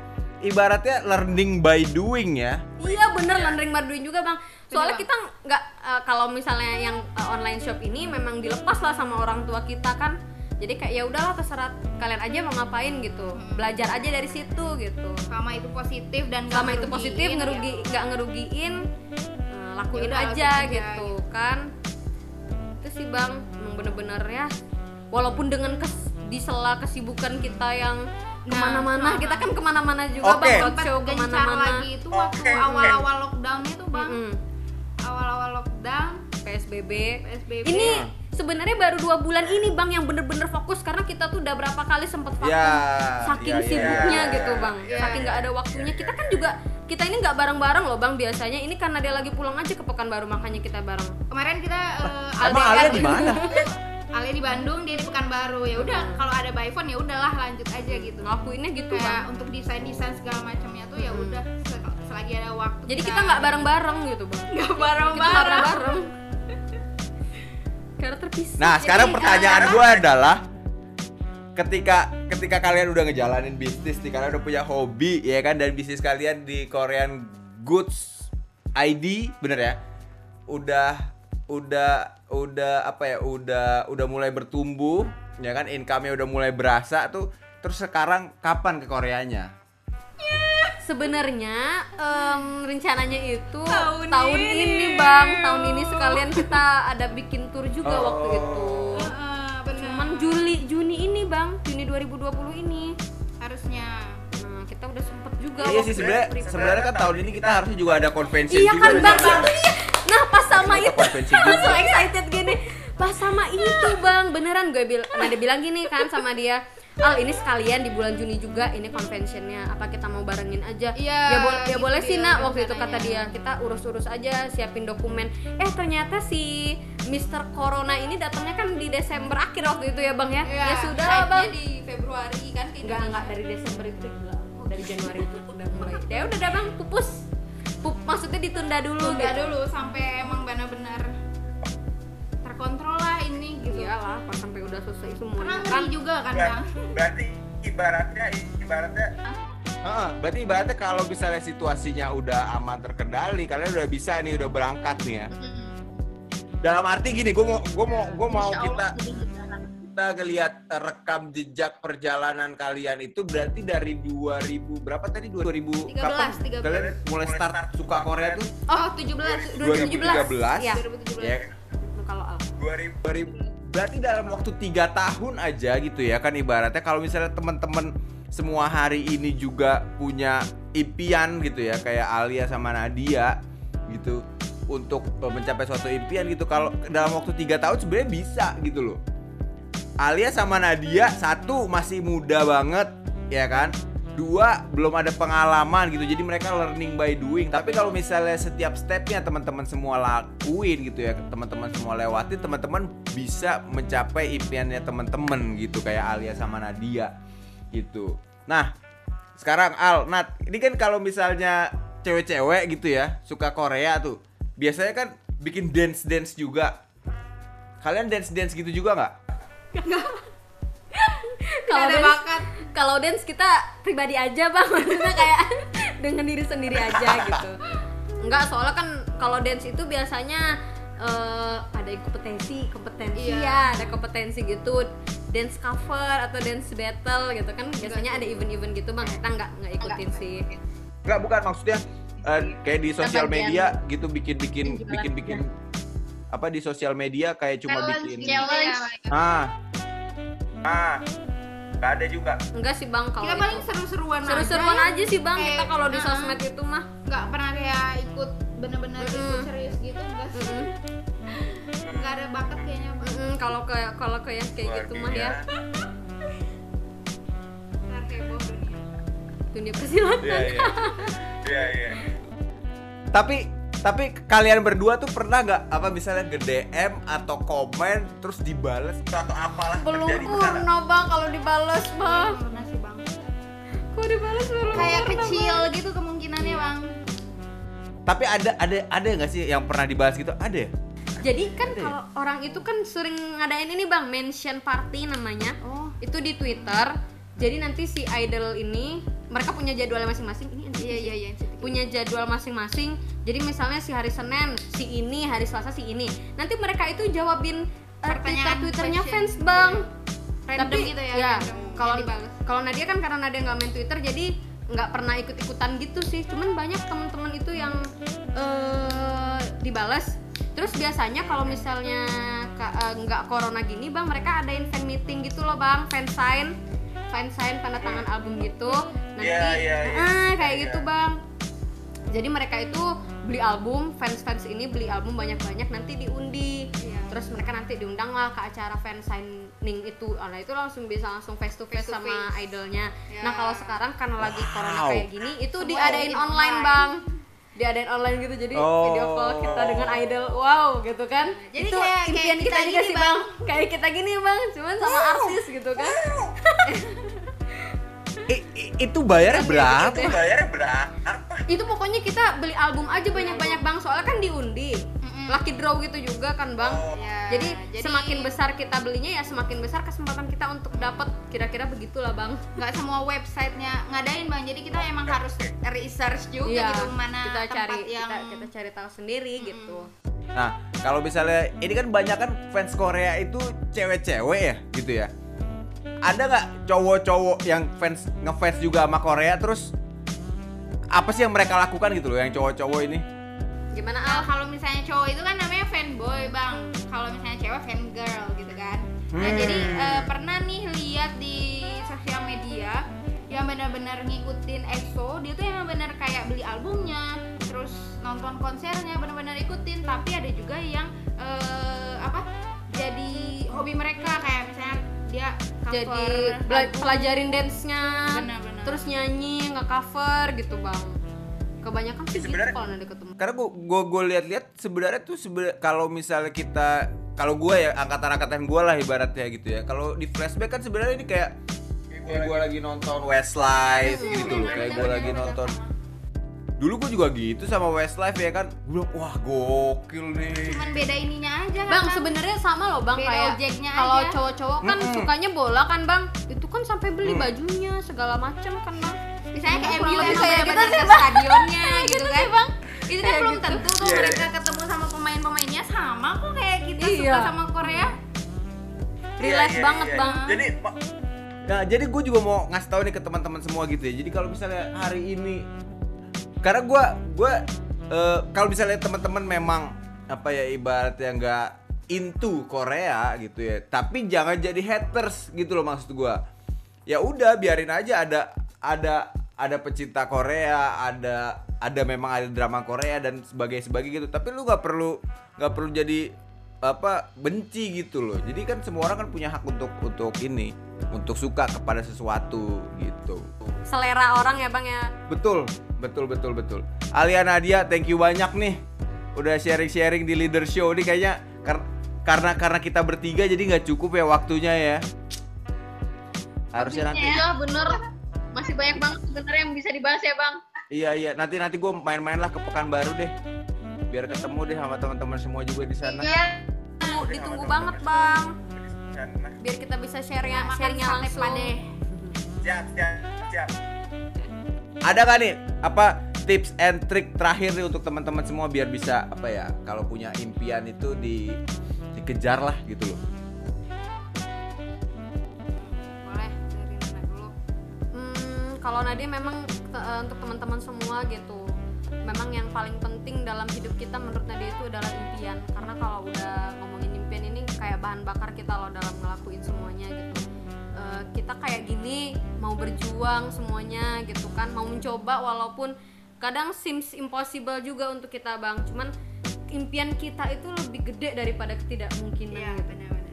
ibaratnya learning by doing ya. Iya bener learning by doing juga bang. Soalnya kita nggak eh, kalau misalnya yang eh, online shop ini memang dilepas lah sama orang tua kita kan. Jadi kayak ya udahlah terserah kalian aja mau ngapain gitu. Belajar aja dari situ gitu. sama itu positif dan Sama itu ngerugiin, positif ya. ngerugi nggak ngerugiin eh, lakuin Ya udah, aja lakuin aja, gitu kan. Itu sih bang emang bener-bener ya. Walaupun dengan kes, di sela kesibukan kita yang ke mana-mana, sama. kita kan ke mana-mana juga Oke. bang, gencar ke mana-mana. lagi itu waktu awal-awal lockdownnya tuh bang Mm-mm. awal-awal lockdown PSBB. PSBB Ini sebenarnya baru dua bulan ini bang yang bener-bener fokus karena kita tuh udah berapa kali sempet vakum Ya, saking ya, ya. sibuknya gitu bang, Ya, saking nggak ada waktunya. Kita kan juga kita ini nggak bareng-bareng loh bang biasanya. Ini karena dia lagi pulang aja ke Pekanbaru makanya kita bareng. kemarin kita Emang Alia di mana? (laughs) Alia di Bandung dia di Pekanbaru ya udah kalau ada by phone ya udahlah lanjut aja gitu Ngelakuinnya gitu bang. kayak untuk desain desain segala macamnya tuh ya udah se- selagi ada waktu Jadi kita nggak bareng-bareng gitu bang. nggak bareng-bareng. Karena ter bisa. Nah, sekarang Jadi, pertanyaan gue adalah ketika ketika kalian udah ngejalanin bisnis nih, kalian udah punya hobi ya kan dan bisnis kalian di Korean Goods ID, bener ya? Udah udah udah apa ya? Udah udah mulai bertumbuh, ya kan? Income-nya udah mulai berasa tuh. Terus sekarang kapan ke Koreanya? Sebenarnya em, rencananya itu Tahun ini. ini. bang, tahun ini sekalian kita ada bikin tour juga Oh. waktu itu. Heeh, bener. Cuman Juli Juni ini bang, Juni 2020 ini. harusnya Nah kita udah sempet juga. Iya sih sebenarnya itu. sebenarnya kan tahun ini kita harusnya juga ada convention Iya juga kan nih. bang, itu dia. Nah pas sama Ada itu, konvensi (laughs) so excited gini. Pas sama itu bang, beneran gue bilang, nah dia bilang gini kan sama dia. Al ini sekalian di bulan Juni juga ini conventionnya. Apa kita mau barengin aja? Iya, ya, ya gitu boleh dia sih nak waktu itu kata dia. Kita urus-urus aja siapin dokumen. Eh ternyata si Mr. Corona ini datangnya kan di Desember akhir waktu itu ya bang ya? Iya, ya sudah lah bang. di Februari kan enggak enggak dari Desember itu gila. dari Januari itu udah mulai. Ya udah dah bang pupus. Pup, maksudnya ditunda dulu tunda gitu. dulu sampai emang benar-benar terkontrol lah ini gitu. Iyalah pas sampai udah selesai semua. Karena kan juga kan Ber- bang berarti ibaratnya ibaratnya Heeh, berarti ibaratnya kalau misalnya situasinya udah aman terkendali, kalian udah bisa nih, udah berangkat nih ya. Dalam arti gini, gue mau gue mau gue mau kita jadi kita ngelihat eh, rekam jejak perjalanan kalian itu berarti dari 2000 berapa tadi? 2000 13, kapan? 13. kalian mulai start suka Korea tuh? Oh 17 2013 ya 2017 ya 2000 2000 berarti dalam waktu tiga tahun aja gitu ya kan ibaratnya. Kalau misalnya teman-teman semua hari ini juga punya impian gitu ya kayak Alia sama Nadia gitu untuk mencapai suatu impian gitu. Kalau dalam waktu tiga tahun sebenarnya bisa gitu loh. Alia sama Nadia satu masih muda banget ya kan dua belum ada pengalaman gitu. Jadi mereka learning by doing. Tapi kalau misalnya setiap stepnya teman-teman semua lakuin gitu ya teman-teman semua lewatin teman-teman bisa mencapai impiannya teman-teman gitu kayak Alia sama Nadia gitu. Nah sekarang Al Nat ini kan kalau misalnya cewek-cewek gitu ya suka Korea tuh biasanya kan bikin dance dance juga. Kalian dance dance gitu juga nggak? Kalau ada bakat kalau dance kita pribadi aja bang. (laughs) Maksudnya kayak dengan diri sendiri aja gitu. Enggak soalnya kan kalau dance itu biasanya eh, ada yang kompetensi kompetensi Iya. ya ada kompetensi gitu. Dance cover atau dance battle gitu kan biasanya ada event-event gitu bang. Kita nggak nggak ikutin sih. Enggak bukan. Maksudnya eh, kayak di sosial media gitu bikin bikin jualan bikin bikin apa di sosial media kayak cuma Challenge, bikin challenge. ah. Ah nggak ada juga. Enggak sih bang kalau kita paling itu. seru-seruan seru-seruan aja sih bang Kayak, kita kalau di sosmed itu mah. nggak pernah kayak ikut bener-bener ikut Mm-mm. serius gitu enggak sih. Mm-mm. nggak ada bakat kayaknya bang. Mm-mm, kalau kayak kalau kayak kayak gitu mah ya. Ntar heboh dunia dunia persilatan. Iya iya. Iya iya. Tapi tapi kalian berdua tuh pernah nggak apa misalnya ke DM atau komen terus dibales atau apalah belum terjadi pernah bang kalau dibales bang. Belum pernah sih bang. Kok dibales belum kayak pernah, kecil gitu kemungkinannya bang. Tapi ada ada ada nggak sih yang pernah dibales gitu? Ada ya? Jadi kan ya? kalau orang itu kan sering ngadain ini bang mention party namanya. Oh. Itu di Twitter. Jadi nanti si idol ini mereka punya jadwalnya masing-masing. Ini NCT iya iya iya NCT. Punya jadwal masing-masing. Jadi misalnya si hari Senin si ini hari Selasa si ini. Nanti mereka itu jawabin uh, Pertanyaan Twitter Twitternya fans bang. Random gitu ya ya kalau Nadia kan karena Nadia nggak main Twitter jadi nggak pernah ikut-ikutan gitu sih. Cuman banyak teman-teman itu yang eh dibales. Terus biasanya kalau misalnya eh, nggak corona gini bang mereka adain fan meeting gitu loh bang. Fan sign. Fan sign tanda tangan album gitu. Nanti Iya, iya, iya. ah, kayak Iya. gitu bang jadi mereka itu beli album fans fans ini beli album banyak banyak nanti diundi. Iya. terus mereka nanti diundang lah ke acara fan signing itu. Ah, nah itu langsung bisa langsung face to face, Face to sama face. idolnya. Ya. nah kalau sekarang karena lagi corona Wow. kayak gini itu Semua diadain online online. bang. Diadain online gitu. Jadi Oh. video call kita dengan idol. Wow gitu kan? Jadi itu kayak- impian kayak kita, kita juga gini, sih bang. Kayak kita gini bang. Cuman sama artis gitu kan. I- (laughs) itu bayarnya berapa? itu bayarnya berapa? Itu pokoknya kita beli album aja banyak-banyak bang. Soalnya kan diundi. Lucky draw gitu juga kan bang. Oh. Ya, jadi, semakin besar kita belinya ya semakin besar kesempatan kita untuk dapat kira-kira begitulah bang. Nggak semua websitenya ngadain bang. Jadi kita emang harus research juga Iya, gitu mana kita tempat cari yang kita, kita cari tahu sendiri gitu. Nah, kalau misalnya ini kan banyak kan fans Korea itu cewek-cewek ya, gitu ya. Ada nggak cowok-cowok yang fans ngefans juga sama Korea terus apa sih yang mereka lakukan gitu loh yang cowok-cowok ini? gimana Al? kalau misalnya cowok itu kan namanya fanboy bang kalau misalnya cewek fangirl gitu kan nah Hmm. jadi eh, pernah nih lihat di sosial media yang benar-benar ngikutin EXO dia tuh emang benar kayak beli albumnya terus nonton konsernya benar-benar ikutin tapi ada juga yang eh, apa jadi hobi mereka kayak misalnya dia cover jadi bela- pelajarin dance-nya Benar-benar. terus nyanyi nggak cover gitu bang kebanyakan sih gitu Sebenarnya- kalau nanti ketemu Karena gua gua, gua lihat-lihat sebenarnya tuh sebenarnya kalau misalnya kita kalau gua ya angkatan-angkatan gua lah ibaratnya gitu ya. Kalau di flashback kan sebenarnya ini kayak kayak gua lagi nonton Westlife gitu loh, kayak gua lagi nonton Dulu gua juga gitu sama Westlife ya kan. Gua bilang, wah gokil nih. cuman beda ininya aja kan, Bang, sebenarnya sama loh bang Beda kayak objeknya kalau cowok-cowok kan Mm-mm. sukanya bola kan bang, itu kan sampai beli Mm. bajunya segala macam kan bang. misalnya kayak MU kayak bener-bener (laughs) gitu sih, ke Bang. stadionnya gitu kan bang. itu kan belum gitu. tentu tuh Iya, mereka ketemu sama pemain-pemainnya sama kok kayak kita Iya. suka sama Korea Relax iya, banget iya. bang. Jadi Nah, jadi gue juga mau ngasih tahu nih ke teman-teman semua gitu ya. Jadi kalau misalnya hari ini, karena gue gue eh, kalau misalnya teman-teman memang apa ya ibaratnya nggak into Korea gitu ya, tapi jangan jadi haters gitu loh maksud gue. Ya udah biarin aja ada ada ada pecinta Korea, ada ada memang ada drama Korea dan sebagai sebagai gitu. Tapi lu nggak perlu nggak perlu jadi apa benci gitu loh. Jadi kan semua orang kan punya hak untuk untuk ini, untuk suka kepada sesuatu gitu. Selera orang ya bang ya. Betul, betul betul betul. Alia Nadia, thank you banyak nih. Udah sharing-sharing di leader show ini kayaknya kar- karena karena kita bertiga jadi nggak cukup ya waktunya ya. Harusnya nanti ya. Iya bener. Masih banyak banget sebenarnya yang bisa dibahas ya bang. Iya iya nanti nanti gue main-main lah ke Pekanbaru deh. Biar ketemu deh sama teman-teman semua juga di sana. Iya. Ditunggu, ditunggu banget bang. Biar kita bisa share ya, makan sharingnya langsung. siap siap siap. Ada gak nih apa tips and trick terakhir nih untuk teman-teman semua biar bisa apa ya kalau punya impian itu di dikejar lah gitu loh. Hmm, kalau Nadia memang te- eh, untuk teman-teman semua gitu memang yang paling penting dalam hidup kita menurut Nadia itu adalah impian. Karena kalau udah ngomongin impian ini kayak bahan bakar kita loh dalam ngelakuin semuanya gitu Eh, kita kayak gini mau berjuang semuanya gitu kan mau mencoba walaupun kadang seems impossible juga untuk kita bang cuman impian kita itu lebih gede daripada ketidakmungkinan iya gitu. benar-benar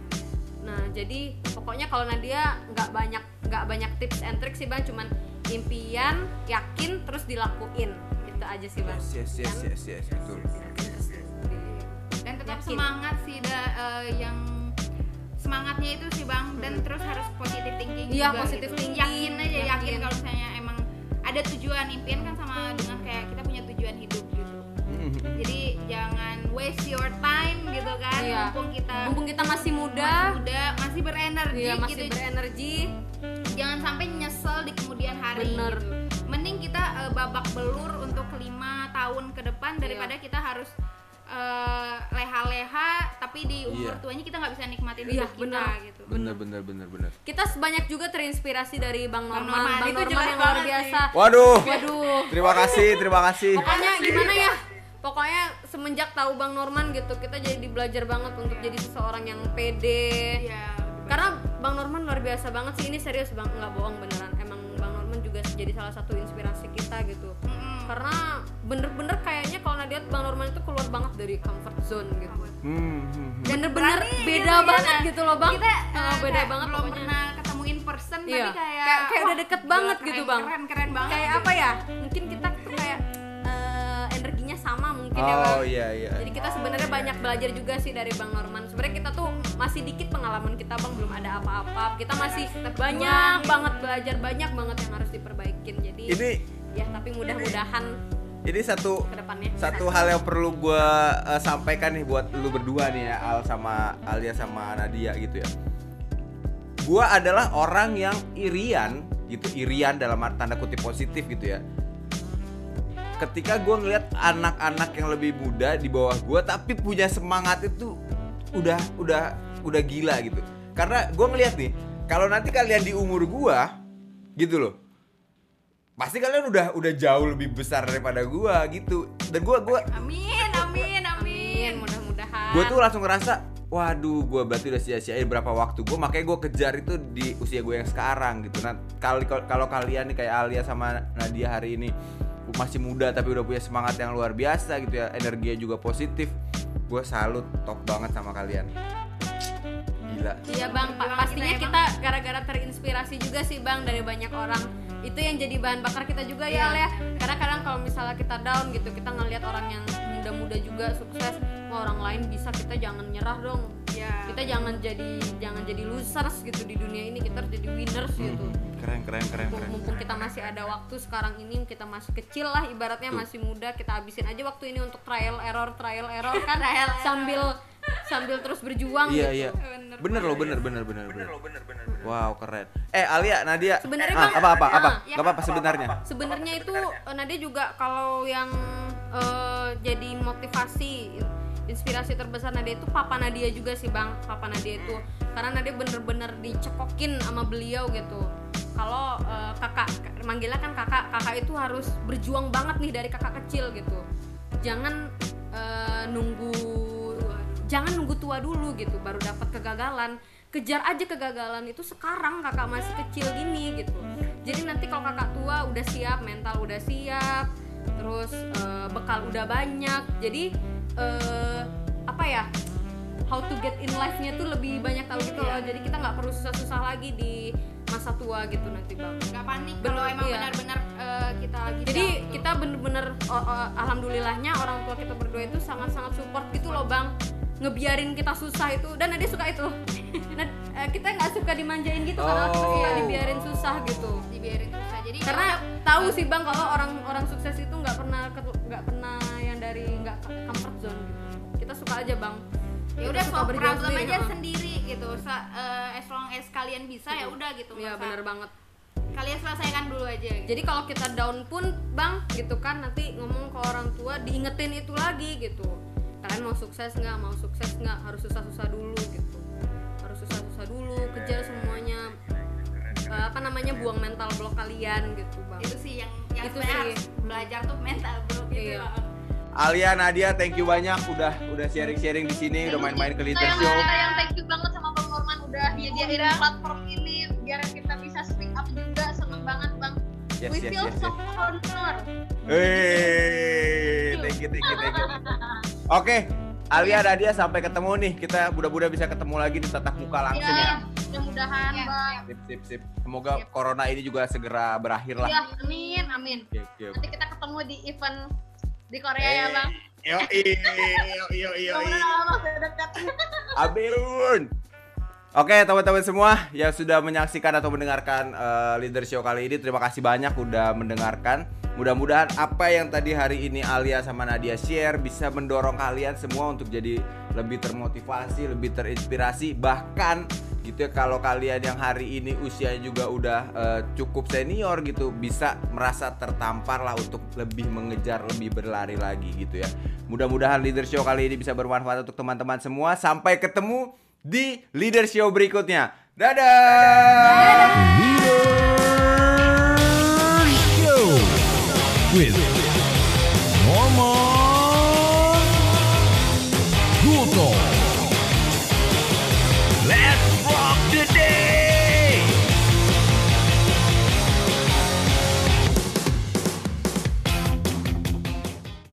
Nah, jadi pokoknya kalau Nadia nggak banyak nggak banyak tips and tricks sih bang, cuman impian, yakin, terus dilakuin. Itu aja sih bang. Yes yes yes yes yes betul. dan tetap Yakin. semangat sih da, eh, yang semangatnya itu sih bang dan terus harus positive thinking Iya, juga positive gitu. thinking, yakin aja yakin, yakin. kalau misalnya emang ada tujuan impian kan sama dengan kayak kita punya tujuan hidup gitu jadi jangan waste your time gitu kan Iya. mumpung kita Mumpung kita masih masih muda, muda masih berenergi iya masih gitu berenergi. jangan sampai nyesel di kemudian hari Bener. gitu. mending kita eh, babak belur untuk lima tahun ke depan daripada Iya. kita harus eh, leha-leha tapi di umur Iya. tuanya kita nggak bisa nikmatin Iya, hidup kita bener. gitu Bener bener bener bener. Kita sebanyak juga terinspirasi dari Bang Bang Norman, Norman, Bang itu Norman jelas yang luar biasa. Waduh. Waduh. Terima kasih terima kasih. Pokoknya gimana ya? Pokoknya semenjak tahu Bang Norman gitu, kita jadi belajar banget untuk jadi seseorang yang pede, Iya. karena Bang Norman luar biasa banget sih ini serius bang nggak bohong beneran emang Bang Norman juga jadi salah satu inspirasi kita gitu Mm-mm. karena bener-bener kayaknya kalau Nadia Bang Norman itu keluar banget dari comfort zone gitu Hmm, hmm, hmm. bener-bener beda gitu, banget gitu loh bang kita eh, beda kayak banget belum pokoknya pernah ketemu in person Iya. tapi kayak Kayak- kayak udah deket banget keren, gitu, Bang. keren keren banget kayak gitu. apa ya mungkin kita tuh kayak eh, energinya sama mungkin ya bang Oh iya iya. Jadi kita sebenarnya banyak belajar juga sih dari Bang Norman. Sebenarnya kita tuh masih dikit pengalaman kita Bang, belum ada apa-apa. Kita masih banyak banget belajar, banyak banget yang harus diperbaikin. Jadi Ini ya tapi mudah-mudahan Ini satu Ke depannya. satu hal yang perlu gua eh, sampaikan nih buat lu berdua nih ya Al sama Alia sama Nadia gitu ya. Gua adalah orang yang irian gitu, irian dalam tanda kutip positif gitu ya. Ketika gua ngeliat anak-anak yang lebih muda di bawah gua tapi punya semangat itu udah udah udah gila gitu. Karena gua ngeliat nih, kalau nanti kalian di umur gua gitu loh. Pasti kalian udah udah jauh lebih besar daripada gua gitu. Dan gua gua Amin, amin, amin. Mudah-mudahan. gue tuh langsung ngerasa waduh gue berarti udah sia-siain berapa waktu gue makanya gue kejar itu di usia gue yang sekarang gitu nah kalau kalau kalian nih kayak Alia sama Nadia hari ini masih muda tapi udah punya semangat yang luar biasa gitu ya energinya juga positif gue salut top banget sama kalian gila Iya bang, pa- pastinya kita gara-gara terinspirasi juga sih bang dari banyak orang itu yang jadi bahan bakar kita juga ya Al ya. Karena kadang kalau misalnya kita down gitu kita ngelihat orang yang muda-muda juga sukses wah orang lain bisa kita jangan nyerah dong. Ya. kita jangan jadi jangan jadi losers gitu di dunia ini kita harus jadi winners gitu. keren keren keren mumpung, keren. mumpung kita masih ada waktu sekarang ini kita masih kecil lah ibaratnya Tuh. masih muda kita habisin aja waktu ini untuk trial error trial error kan. (laughs) Trial error. Sambil terus berjuang iya gitu. iya. Bener bener loh bener. bener bener bener wow keren. Eh Alia Nadia. Sebenarnya, ah, Bang, apa apa apa? ah, Gak apa apa sebenarnya sebenarnya itu Nadia juga kalau yang eh, jadi motivasi inspirasi terbesar Nadia itu papa Nadia juga sih bang. Papa Nadia itu. Karena Nadia bener-bener dicekokin sama beliau gitu. Kalau eh, kakak manggilnya kan kakak. Kakak itu harus berjuang banget nih dari kakak kecil gitu. Jangan eh, nunggu jangan nunggu tua dulu gitu baru dapat kegagalan. Kejar aja kegagalan itu sekarang kakak masih kecil gini gitu. Jadi nanti kalau kakak tua udah siap mental udah siap terus eh, bekal udah banyak. Jadi eh, apa ya how to get in life-nya tuh lebih banyak tahu gitu loh. Jadi kita nggak perlu susah-susah lagi di masa tua gitu nanti bang. Gak panik kalau emang iya. benar-benar eh, kita lagi jadi gitu. kita bener-bener oh, oh, alhamdulillahnya orang tua kita berdua itu sangat-sangat support gitu loh bang ngebiarin kita susah itu. Dan dia suka itu. (laughs) Nah, eh, kita nggak suka dimanjain gitu karena Oh. suka dibiarin susah gitu. Dibiarin susah. Jadi karena ya tahu sih bang kalau orang-orang sukses itu nggak pernah nggak pernah yang dari nggak comfort zone gitu. Kita suka aja bang. Ya udah solve berjuang problem aja sendiri gitu. Sa- eh, as long as kalian bisa ya udah gitu Iya Masa bener banget. kalian selesaikan dulu aja gitu. jadi kalau kita down pun bang gitu kan nanti ngomong ke orang tua diingetin itu lagi gitu kalian mau sukses nggak mau sukses nggak harus susah-susah dulu gitu harus susah-susah dulu kejar semuanya Eh, apa namanya buang mental block kalian gitu bang itu sih yang yang Itu sih. harus belajar tuh mental bro gitu Iya. Alia Nadia thank you banyak udah udah sharing-sharing di sini udah main-main ke Kita Show yang, kita yang thank you banget sama Bang Norman udah nyediain platform ini biar kita bisa speak up juga seneng banget bang. yes We yes feel yes, so yes. honor. Hey, thank you, thank you, thank you. (laughs) Oke, Alia Nadia sampai ketemu nih. Kita mudah-mudahan bisa ketemu lagi di tatap muka langsung ya. Ya, mudah-mudahan Iya, bang. Sip, sip, sip. Semoga corona ini juga segera berakhir lah. Ya, amin, amin. Oke, oke, oke. Nanti kita ketemu di event di Korea ya bang. Yo, yo, yo, yo. Abirun. Oke teman-teman semua yang sudah menyaksikan atau mendengarkan eh, Leader Show kali ini Terima kasih banyak udah mendengarkan Mudah-mudahan apa yang tadi hari ini Alia sama Nadia share Bisa mendorong kalian semua untuk jadi lebih termotivasi, lebih terinspirasi Bahkan gitu ya kalau kalian yang hari ini usianya juga udah eh, cukup senior gitu Bisa merasa tertampar lah untuk lebih mengejar, lebih berlari lagi gitu ya Mudah-mudahan Leader Show kali ini bisa bermanfaat untuk teman-teman semua Sampai ketemu di Leader Show berikutnya. Dadah! Leader with